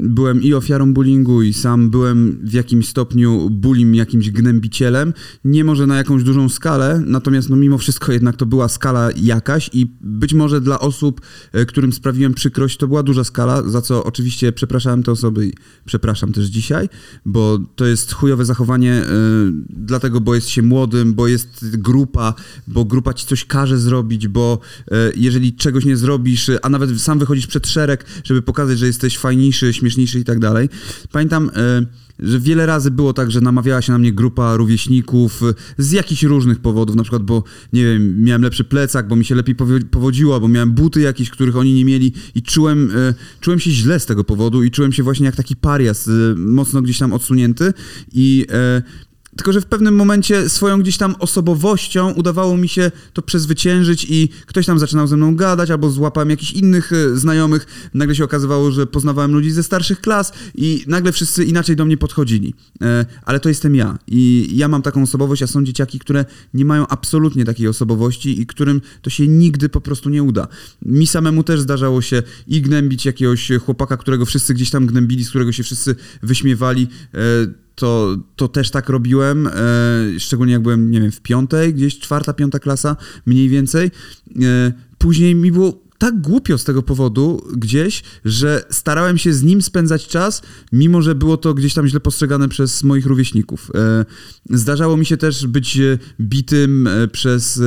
byłem i ofiarą bullyingu i sam byłem w jakimś stopniu bullying, jakimś gnębicielem. Nie może na jakąś dużą skalę, natomiast no mimo wszystko jednak to była skala jakaś i być może dla osób, e, którym sprawiłem przykrość, to była duża skala, za co oczywiście przepraszałem te osoby i przepraszam też dzisiaj, bo to jest chujowe zachowanie y, dlatego, bo jest się młodym, bo jest grupa, bo grupa ci coś każe zrobić, bo y, jeżeli czegoś nie zrobisz, a nawet sam wychodzisz przed szereg, żeby pokazać, że jest jesteś fajniejszy, śmieszniejszy i tak dalej. Pamiętam, e, że wiele razy było tak, że namawiała się na mnie grupa rówieśników e, z jakichś różnych powodów, na przykład, bo nie wiem, miałem lepszy plecak, bo mi się lepiej powodziło, bo miałem buty jakieś, których oni nie mieli i czułem, e, czułem się źle z tego powodu i czułem się właśnie jak taki parias, mocno gdzieś tam odsunięty i tylko, że w pewnym momencie swoją gdzieś tam osobowością udawało mi się to przezwyciężyć i ktoś tam zaczynał ze mną gadać, albo złapałem jakichś innych e, znajomych. Nagle się okazywało, że poznawałem ludzi ze starszych klas i nagle wszyscy inaczej do mnie podchodzili. E, ale to jestem ja i ja mam taką osobowość, a są dzieciaki, które nie mają absolutnie takiej osobowości i którym to się nigdy po prostu nie uda. Mi samemu też zdarzało się i gnębić jakiegoś chłopaka, którego wszyscy gdzieś tam gnębili, z którego się wszyscy wyśmiewali e, to, to też tak robiłem, e, szczególnie jak byłem, nie wiem, w piątej, gdzieś czwarta, piąta klasa, mniej więcej. E, później mi było tak głupio z tego powodu gdzieś, że starałem się z nim spędzać czas, mimo że było to gdzieś tam źle postrzegane przez moich rówieśników. E, zdarzało mi się też być bitym przez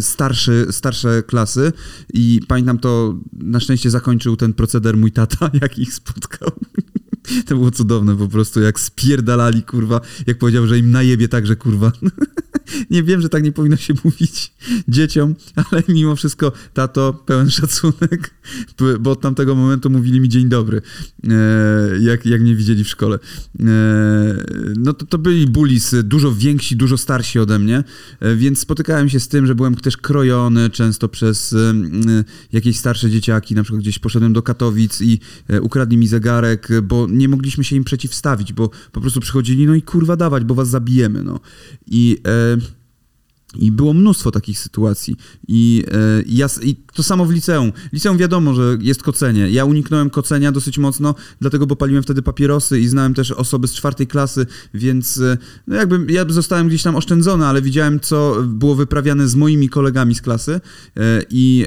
starszy, starsze klasy i pamiętam to, na szczęście zakończył ten proceder mój tata, jak ich spotkał. To było cudowne po prostu, jak spierdalali, kurwa, jak powiedział, że im najebie także, kurwa. Nie wiem, że tak nie powinno się mówić dzieciom, ale mimo wszystko, tato, pełen szacunek, bo od tamtego momentu mówili mi dzień dobry, e, jak, jak mnie widzieli w szkole. E, no to, to byli bullies, dużo więksi, dużo starsi ode mnie, e, więc spotykałem się z tym, że byłem też krojony często przez jakieś starsze dzieciaki, na przykład gdzieś poszedłem do Katowic i ukradli mi zegarek, bo nie mogliśmy się im przeciwstawić, bo po prostu przychodzili, no i kurwa dawać, bo was zabijemy, no. I... i było mnóstwo takich sytuacji. I, e, ja, I to samo w liceum. Liceum wiadomo, że jest kocenie. Ja uniknąłem kocenia dosyć mocno, dlatego bo paliłem wtedy papierosy i znałem też osoby z czwartej klasy, więc e, no jakby ja zostałem gdzieś tam oszczędzony, ale widziałem, co było wyprawiane z moimi kolegami z klasy e, i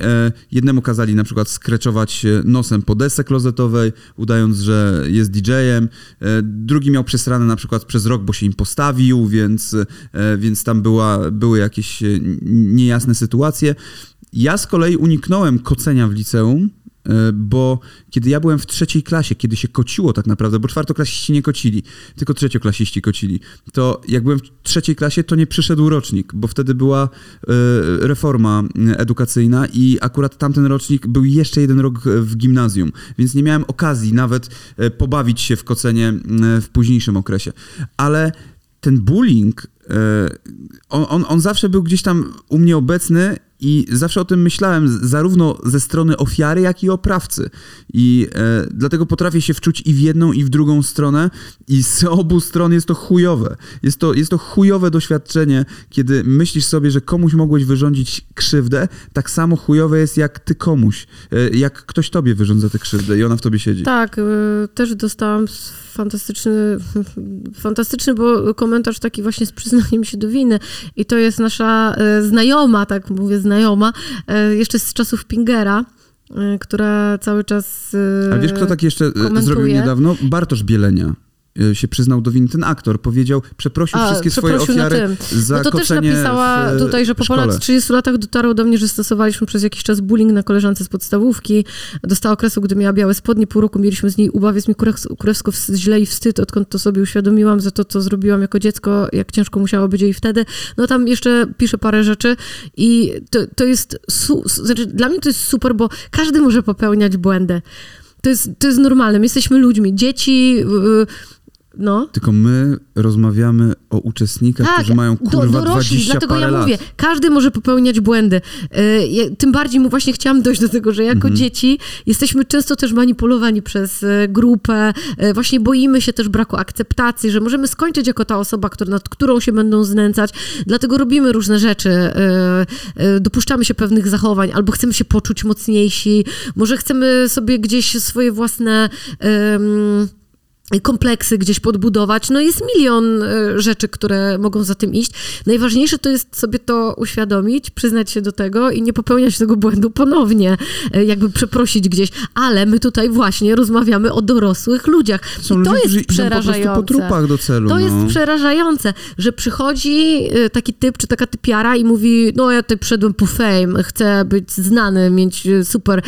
jednemu kazali na przykład skreczować nosem po desce klozetowej, udając, że jest DJ-em. Drugi miał przesrane na przykład przez rok, bo się im postawił, więc, więc tam była, były jakieś jakieś e, niejasne sytuacje. Ja z kolei uniknąłem kocenia w liceum, e, bo kiedy ja byłem w trzeciej klasie, kiedy się kociło tak naprawdę, bo czwartoklasiści nie kocili, tylko trzecioklasiści kocili, to jak byłem w trzeciej klasie, to nie przyszedł rocznik, bo wtedy była e, reforma edukacyjna i akurat tamten rocznik był jeszcze jeden rok w gimnazjum, więc nie miałem okazji nawet pobawić się w kocenie w późniejszym okresie. Ale ten bullying E, on, on, on zawsze był gdzieś tam u mnie obecny i zawsze o tym myślałem, zarówno ze strony ofiary, jak i oprawcy. I e, dlatego potrafię się wczuć i w jedną, i w drugą stronę, i z obu stron jest to chujowe. Jest to, jest to chujowe doświadczenie, kiedy myślisz sobie, że komuś mogłeś wyrządzić krzywdę, tak samo chujowe jest jak ty komuś, e, jak ktoś tobie wyrządza tę krzywdę i ona w tobie siedzi. Tak, y, też dostałam fantastyczny, fantastyczny, bo komentarz taki właśnie z przyznaniem się do winy. I to jest nasza e, znajoma, tak mówię, znajoma, e, jeszcze z czasów Pingera e, która cały czas. A wiesz, kto tak jeszcze komentuje? zrobił niedawno? Bartosz Bielenia. Y, się przyznał do winy ten aktor. Powiedział, przeprosił A, wszystkie swoje ofiary za No to też napisała w, tutaj, że po ponad 30 latach dotarło do mnie, że stosowaliśmy przez jakiś czas bullying na koleżance z podstawówki. Dostała okresu, gdy miała białe spodnie, pół roku mieliśmy z niej ubaw, jest mi kurewsko źle i wstyd, odkąd to sobie uświadomiłam za to, co zrobiłam jako dziecko, jak ciężko musiało być jej wtedy. No tam jeszcze pisze parę rzeczy i to, to jest, su- znaczy dla mnie to jest super, bo każdy może popełniać błędy. To jest, to jest normalne. My jesteśmy ludźmi. Dzieci... Yy, no. Tylko my rozmawiamy o uczestnikach, tak, którzy mają kurwa do, dorośli, 20 dlatego ja lat. mówię, każdy może popełniać błędy. Yy, tym bardziej mu właśnie chciałam dojść do tego, że jako mhm. dzieci jesteśmy często też manipulowani przez y, grupę, yy, właśnie boimy się też braku akceptacji, że możemy skończyć jako ta osoba, nad którą się będą znęcać, dlatego robimy różne rzeczy, dopuszczamy się pewnych zachowań, albo chcemy się poczuć mocniejsi, może chcemy sobie gdzieś swoje własne kompleksy gdzieś podbudować. No jest milion e, rzeczy, które mogą za tym iść. Najważniejsze to jest sobie to uświadomić, przyznać się do tego i nie popełniać tego błędu ponownie, e, jakby przeprosić gdzieś. Ale my tutaj właśnie rozmawiamy o dorosłych ludziach. Są I to ludzie, jest przerażające. Po, po trupach do celu. To no. jest przerażające, że przychodzi e, taki typ czy taka typiara i mówi, no ja tutaj przyszedłem po fame, chcę być znany, mieć super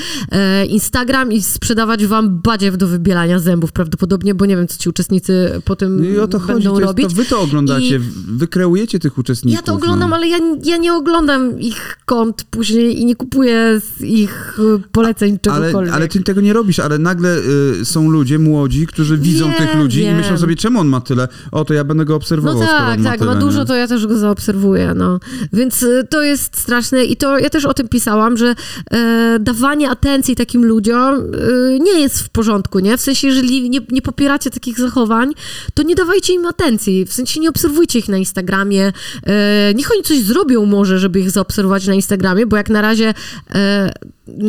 Instagram i sprzedawać wam badziew do wybielania zębów prawdopodobnie, bo nie wiem, co ci uczestnicy po tym no I o to będą chodzi, to robić. To wy to oglądacie, I wy kreujecie tych uczestników. Ja to oglądam, no. ale ja, ja nie oglądam ich kont później i nie kupuję z ich y, poleceń czegokolwiek. Ale, ale ty tego nie robisz, ale nagle y, są ludzie młodzi, którzy widzą wiem, tych ludzi wiem. i myślą sobie, czemu on ma tyle? O, to ja będę go obserwował, No tak, ma tak, tyle, ma dużo, nie? to ja też go zaobserwuję, no. Więc y, to jest straszne i to ja też o tym pisałam, że e, dawanie atencji takim ludziom y, nie jest w porządku, nie? W sensie, jeżeli nie, nie popieracie macie takich zachowań, to nie dawajcie im atencji. W sensie nie obserwujcie ich na Instagramie. E, niech oni coś zrobią może, żeby ich zaobserwować na Instagramie, bo jak na razie e,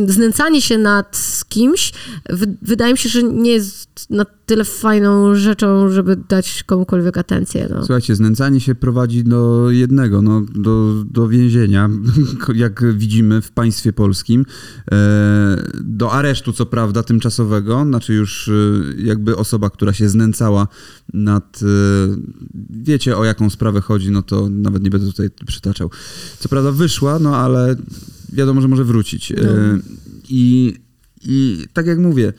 znęcanie się nad kimś wydaje mi się, że nie jest na tyle fajną rzeczą, żeby dać komukolwiek atencję. No. Słuchajcie, znęcanie się prowadzi do jednego, no, do, do więzienia, jak widzimy w państwie polskim, e, do aresztu, co prawda, tymczasowego, znaczy już e, jakby osoba, która się znęcała nad, e, wiecie o jaką sprawę chodzi, no to nawet nie będę tutaj przytaczał. Co prawda wyszła, no ale wiadomo, że może wrócić. No. I, I tak jak mówię,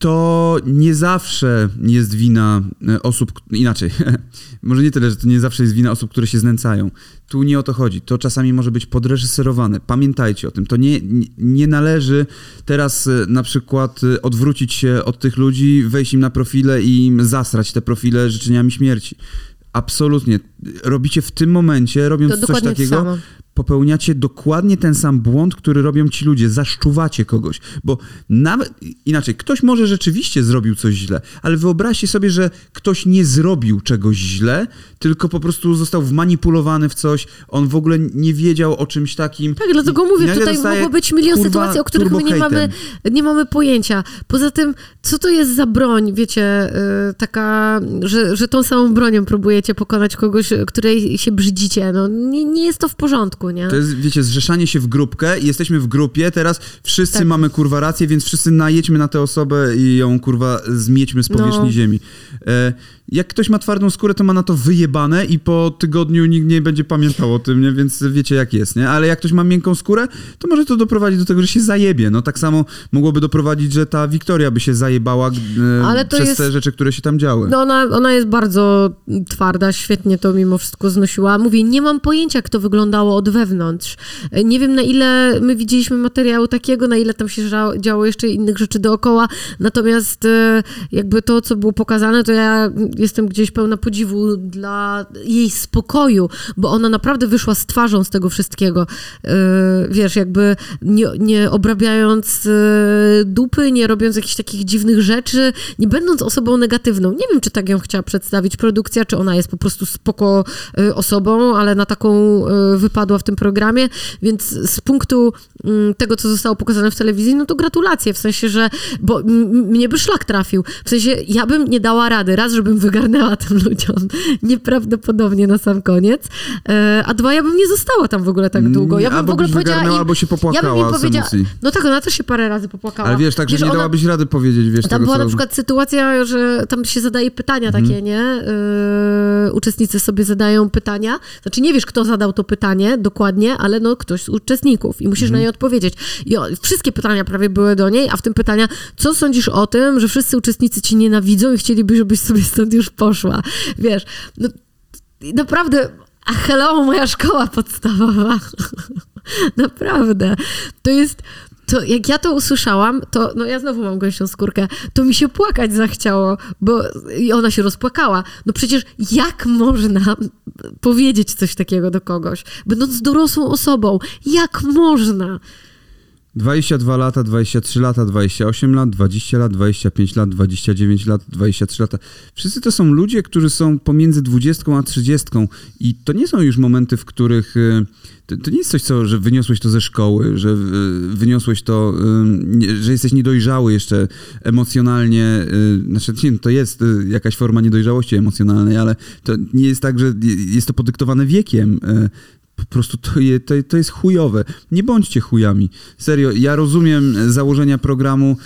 to nie zawsze jest wina e, osób, inaczej, może nie tyle, że to nie zawsze jest wina osób, które się znęcają. Tu nie o to chodzi. To czasami może być podreżyserowane. Pamiętajcie o tym. To nie, nie należy teraz e, na przykład e, odwrócić się od tych ludzi, wejść im na profile i im zasrać te profile życzeniami śmierci. Absolutnie. Robicie w tym momencie, robiąc coś takiego, popełniacie dokładnie ten sam błąd, który robią ci ludzie. Zaszczuwacie kogoś. Bo nawet, inaczej, ktoś może rzeczywiście zrobił coś źle, ale wyobraźcie sobie, że ktoś nie zrobił czegoś źle, tylko po prostu został wmanipulowany w coś, on w ogóle nie wiedział o czymś takim. Tak, dlatego mówię, tutaj mogło być milion kurwa, sytuacji, o których my nie mamy, nie mamy pojęcia. Poza tym, co to jest za broń, wiecie, yy, taka, że, że tą samą bronią próbujecie pokonać kogoś, której się brzydzicie. No, nie, nie jest to w porządku nie? To jest, wiecie, zrzeszanie się w grupkę i jesteśmy w grupie, teraz wszyscy tak. mamy kurwa rację, więc wszyscy najedźmy na tę osobę i ją kurwa zmiećmy z powierzchni no. ziemi. E, jak ktoś ma twardą skórę, to ma na to wyjebane i po tygodniu nikt nie będzie pamiętał o tym, nie? Więc wiecie jak jest, nie? Ale jak ktoś ma miękką skórę, to może to doprowadzić do tego, że się zajebie. No tak samo mogłoby doprowadzić, że ta Wiktoria by się zajebała e, przez jest... te rzeczy, które się tam działy. No ona, ona jest bardzo twarda, świetnie to mimo wszystko znosiła. Mówię, nie mam pojęcia, jak to wyglądało od wewnątrz. E, nie wiem, na ile my widzieliśmy materiału takiego, na ile tam się działo jeszcze innych rzeczy dookoła, natomiast e, jakby to, co było pokazane, to ja jestem gdzieś pełna podziwu dla jej spokoju, bo ona naprawdę wyszła z twarzą z tego wszystkiego. Yy, wiesz, jakby nie, nie obrabiając yy, dupy, nie robiąc jakichś takich dziwnych rzeczy, nie będąc osobą negatywną. Nie wiem, czy tak ją chciała przedstawić produkcja, czy ona jest po prostu spoko yy, osobą, ale na taką wypadła w tym programie, więc z punktu mm, tego, co zostało pokazane w telewizji, no to gratulacje, w sensie, że, bo mnie by szlak trafił. W sensie, ja bym nie dała rady. Raz, żebym wygarnęła tym ludziom nieprawdopodobnie na sam koniec, e, a dwa, ja bym nie została tam w ogóle tak długo. Ja bym albo w ogóle powiedziała... Im, albo się popłakała ja bym powiedziała, No tak, ona też się parę razy popłakała. Ale wiesz, tak, że nie ona, dałabyś rady powiedzieć, wiesz, Tam tego, była na przykład sytuacja, że tam się zadaje pytania mhm. takie, nie? Yy, uczestnicy sobie zadają pytania. Znaczy nie wiesz, kto zadał to pytanie dokładnie, ale no ktoś z uczestników i musisz mhm. na nie odpowiedzieć. I o, wszystkie pytania prawie były do niej, a w tym pytania, co sądzisz o tym, że wszyscy uczestnicy ci nienawidzą i chcieliby, żebyś sobie stąd już poszła. Wiesz, no, naprawdę, a hello, moja szkoła podstawowa. naprawdę. To jest, to jak ja to usłyszałam, to no ja znowu mam gęsią skórkę, to mi się płakać zachciało, bo i ona się rozpłakała. No przecież jak można powiedzieć coś takiego do kogoś, będąc dorosłą osobą? Jak można? 22 lata, 23 lata, 28 lat, 20 lat, 25 lat, 29 lat, 23 lata. Wszyscy to są ludzie, którzy są pomiędzy 20 a 30 i to nie są już momenty, w których y, to, nie jest coś, co, że wyniosłeś to ze szkoły, że y, wyniosłeś to, y, że jesteś niedojrzały jeszcze emocjonalnie. Znaczy, nie, to jest jakaś forma niedojrzałości emocjonalnej, ale to nie jest tak, że jest to podyktowane wiekiem po prostu to, je, to, to jest chujowe. Nie bądźcie chujami. Serio, ja rozumiem założenia programu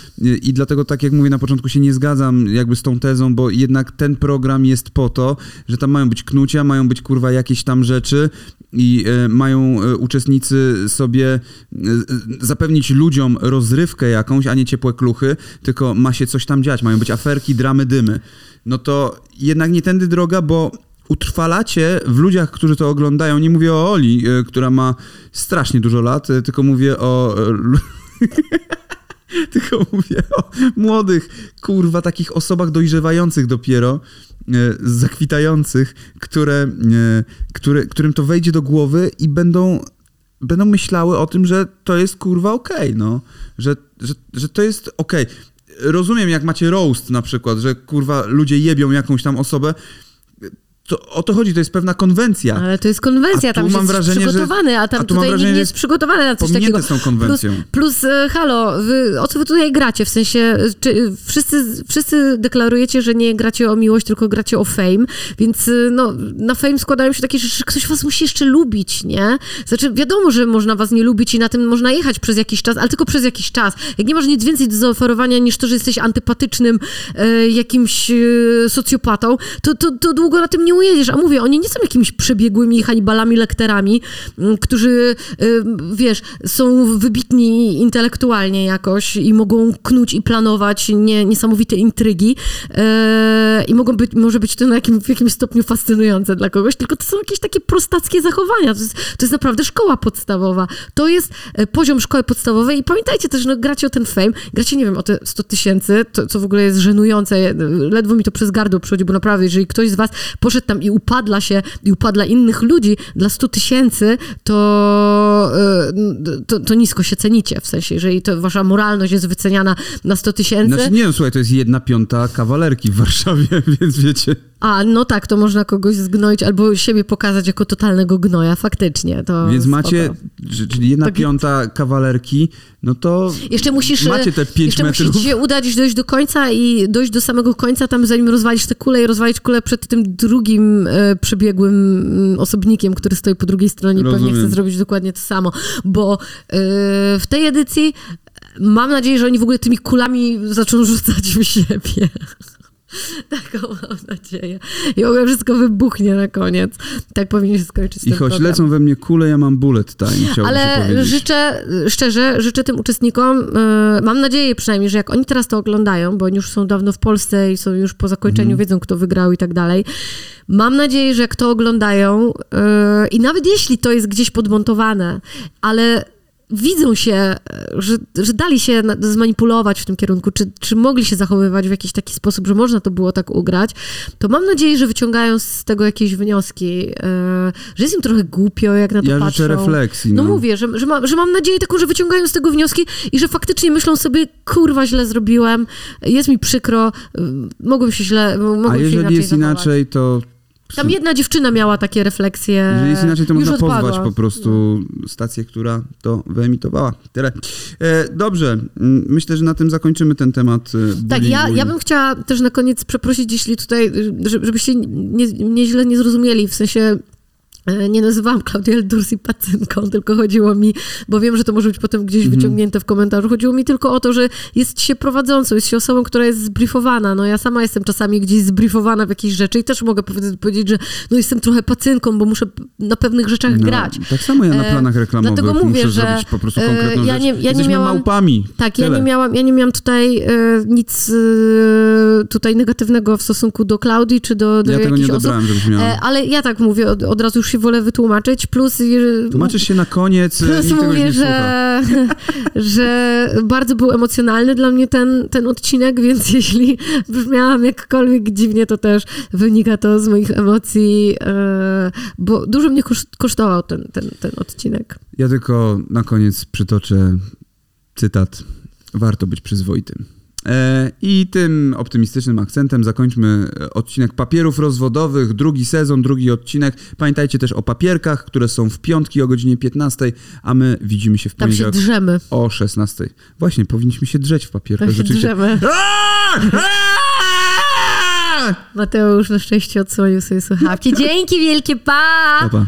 i dlatego, tak jak mówię na początku, się nie zgadzam jakby z tą tezą, bo jednak ten program jest po to, że tam mają być knucia, mają być kurwa jakieś tam rzeczy i e, mają e, uczestnicy sobie e, zapewnić ludziom rozrywkę jakąś, a nie ciepłe kluchy, tylko ma się coś tam dziać, mają być aferki, dramy, dymy. No to jednak nie tędy droga, bo utrwalacie w ludziach, którzy to oglądają, nie mówię o Oli, e, która ma strasznie dużo lat, e, tylko mówię o... E, tylko mówię o młodych, kurwa, takich osobach dojrzewających dopiero, zakwitających, które, które, którym to wejdzie do głowy i będą, będą myślały o tym, że to jest kurwa okej, okay, no. Że, że, że to jest okej. Okay. Rozumiem, jak macie roast na przykład, że kurwa ludzie jebią jakąś tam osobę, to, o to chodzi, to jest pewna konwencja. Ale to jest konwencja, A tam mam jest wrażenie, że- przygotowany, a tam a tutaj wrażenie, nikt nie że jest przygotowany na coś takiego. są konwencją. Plus, plus e, halo, wy, o co wy tutaj gracie? W sensie, e, czy, e, wszyscy, wszyscy deklarujecie, że nie gracie o miłość, tylko gracie o fame, więc no, na fame składają się takie rzeczy, że ktoś was musi jeszcze lubić, nie? Znaczy, wiadomo, że można was nie lubić i na tym można jechać przez jakiś czas, ale tylko przez jakiś czas. Jak nie masz nic więcej do zaoferowania niż to, że jesteś antypatycznym e, jakimś e, socjopatą, to, to, to długo na tym nie ujedziesz. A mówię, oni nie są jakimiś przebiegłymi Hannibalami, lekterami, m, którzy, e, wiesz, są wybitni intelektualnie jakoś i mogą knuć i planować nie, niesamowite intrygi e, i mogą być, może być to na jakim, w jakimś stopniu fascynujące dla kogoś, tylko to są jakieś takie prostackie zachowania. To jest, to jest naprawdę szkoła podstawowa. To jest e, poziom szkoły podstawowej i pamiętajcie też, no gracie o ten fame, gracie, nie wiem, o te 100 tysięcy, co w ogóle jest żenujące, ledwo mi to przez gardło przychodzi, bo naprawdę, jeżeli ktoś z was poszedł tam i upadla się, i upadla innych ludzi dla 100 tysięcy, to, e, to, to nisko się cenicie, w sensie, jeżeli to wasza moralność jest wyceniana na 100 tysięcy, Znaczy nie, no słuchaj, to jest jedna piąta kawalerki w Warszawie, więc wiecie. A no tak, to można kogoś zgnoić albo siebie pokazać jako totalnego gnoja, faktycznie. To Więc spoko. macie, że- czyli jedna Tak. piąta kawalerki, no to Jeszcze musisz, macie te pięć jeszcze metrów. musi ci się udać dojść do końca i dojść do samego końca, tam zanim rozwalisz tę kulę i rozwalić kulę przed tym drugim e, przebiegłym mm, osobnikiem, który stoi po drugiej stronie i pewnie chce zrobić dokładnie to samo, bo e, w tej edycji mam nadzieję, że oni w ogóle tymi kulami zaczną rzucać w siebie. Taką mam nadzieję. I w ogóle wszystko wybuchnie na koniec. Tak powinien się skończyć I ten choć program. lecą we mnie kule, ja mam bullet time, Ale życzę, szczerze, życzę tym uczestnikom, e, mam nadzieję przynajmniej, że jak oni teraz to oglądają, bo oni już są dawno w Polsce i są już po zakończeniu, Mhm. wiedzą kto wygrał i tak dalej. Mam nadzieję, że jak to oglądają e, i nawet jeśli to jest gdzieś podmontowane, ale widzą się, e, że, że dali się zmanipulować w tym kierunku, czy, czy mogli się zachowywać w jakiś taki sposób, że można to było tak ugrać, to mam nadzieję, że wyciągają z tego jakieś wnioski, e, że jest im trochę głupio, jak na to Ja patrzą. życzę refleksji. No, No, mówię, że, że, ma, że mam nadzieję taką, że wyciągają z tego wnioski i że faktycznie myślą sobie, kurwa, źle zrobiłem, jest mi przykro, y, mogłem się źle, mogłem A jeżeli jest zachować. inaczej, to Tam jedna dziewczyna miała takie refleksje. jeżeli jest inaczej, to można odpadła. pozwać po prostu stację, która to wyemitowała. Tyle. E, dobrze, mm, myślę, że na tym zakończymy ten temat. e, Tak, ja, ja bym chciała też na koniec przeprosić, jeśli tutaj, żeby- żebyście nie, mnie źle nie zrozumieli, w sensie nie nazywałam Klaudii Eldursi pacynką, tylko chodziło mi, bo wiem, że to może być potem gdzieś Mhm. wyciągnięte w komentarzu, chodziło mi tylko o to, że jest się prowadzącą, jest się osobą, która jest zbriefowana. No ja sama jestem czasami gdzieś zbriefowana w jakieś rzeczy i też mogę powiedz- powiedzieć, że no jestem trochę pacynką, bo muszę na pewnych rzeczach No, grać. Tak samo ja na E, planach reklamowych dlatego mówię, muszę że, zrobić po prostu e, konkretną ja rzecz. nie- ja nie miałam- małpami. Tak, ja nie, miałam, ja nie miałam tutaj e, nic e, tutaj negatywnego w stosunku do Klaudii czy do, do Ja jakichś osób. E, ale ja tak mówię, od, od razu już się wolę wytłumaczyć. Plus, Tłumaczysz się na koniec, e, plus mówię, że, że bardzo był emocjonalny dla mnie ten, ten odcinek, więc jeśli brzmiałam jakkolwiek dziwnie, to też wynika to z moich emocji, e, bo dużo mnie kosz- kosztował ten, ten, ten odcinek. Ja tylko na koniec przytoczę cytat. Warto być przyzwoitym. E, I tym optymistycznym akcentem zakończmy e, odcinek papierów rozwodowych, drugi sezon, drugi odcinek. Pamiętajcie też o papierkach, które są w piątki o godzinie 15, a my widzimy się w Tam się poniedziałek drzemy. o 16. Właśnie, powinniśmy się drzeć w papierkach. Tam się Rzeczywiście. drzemy. Mateusz na szczęście odsłonił sobie słuchawki. Dzięki wielkie, pa! Pa, pa.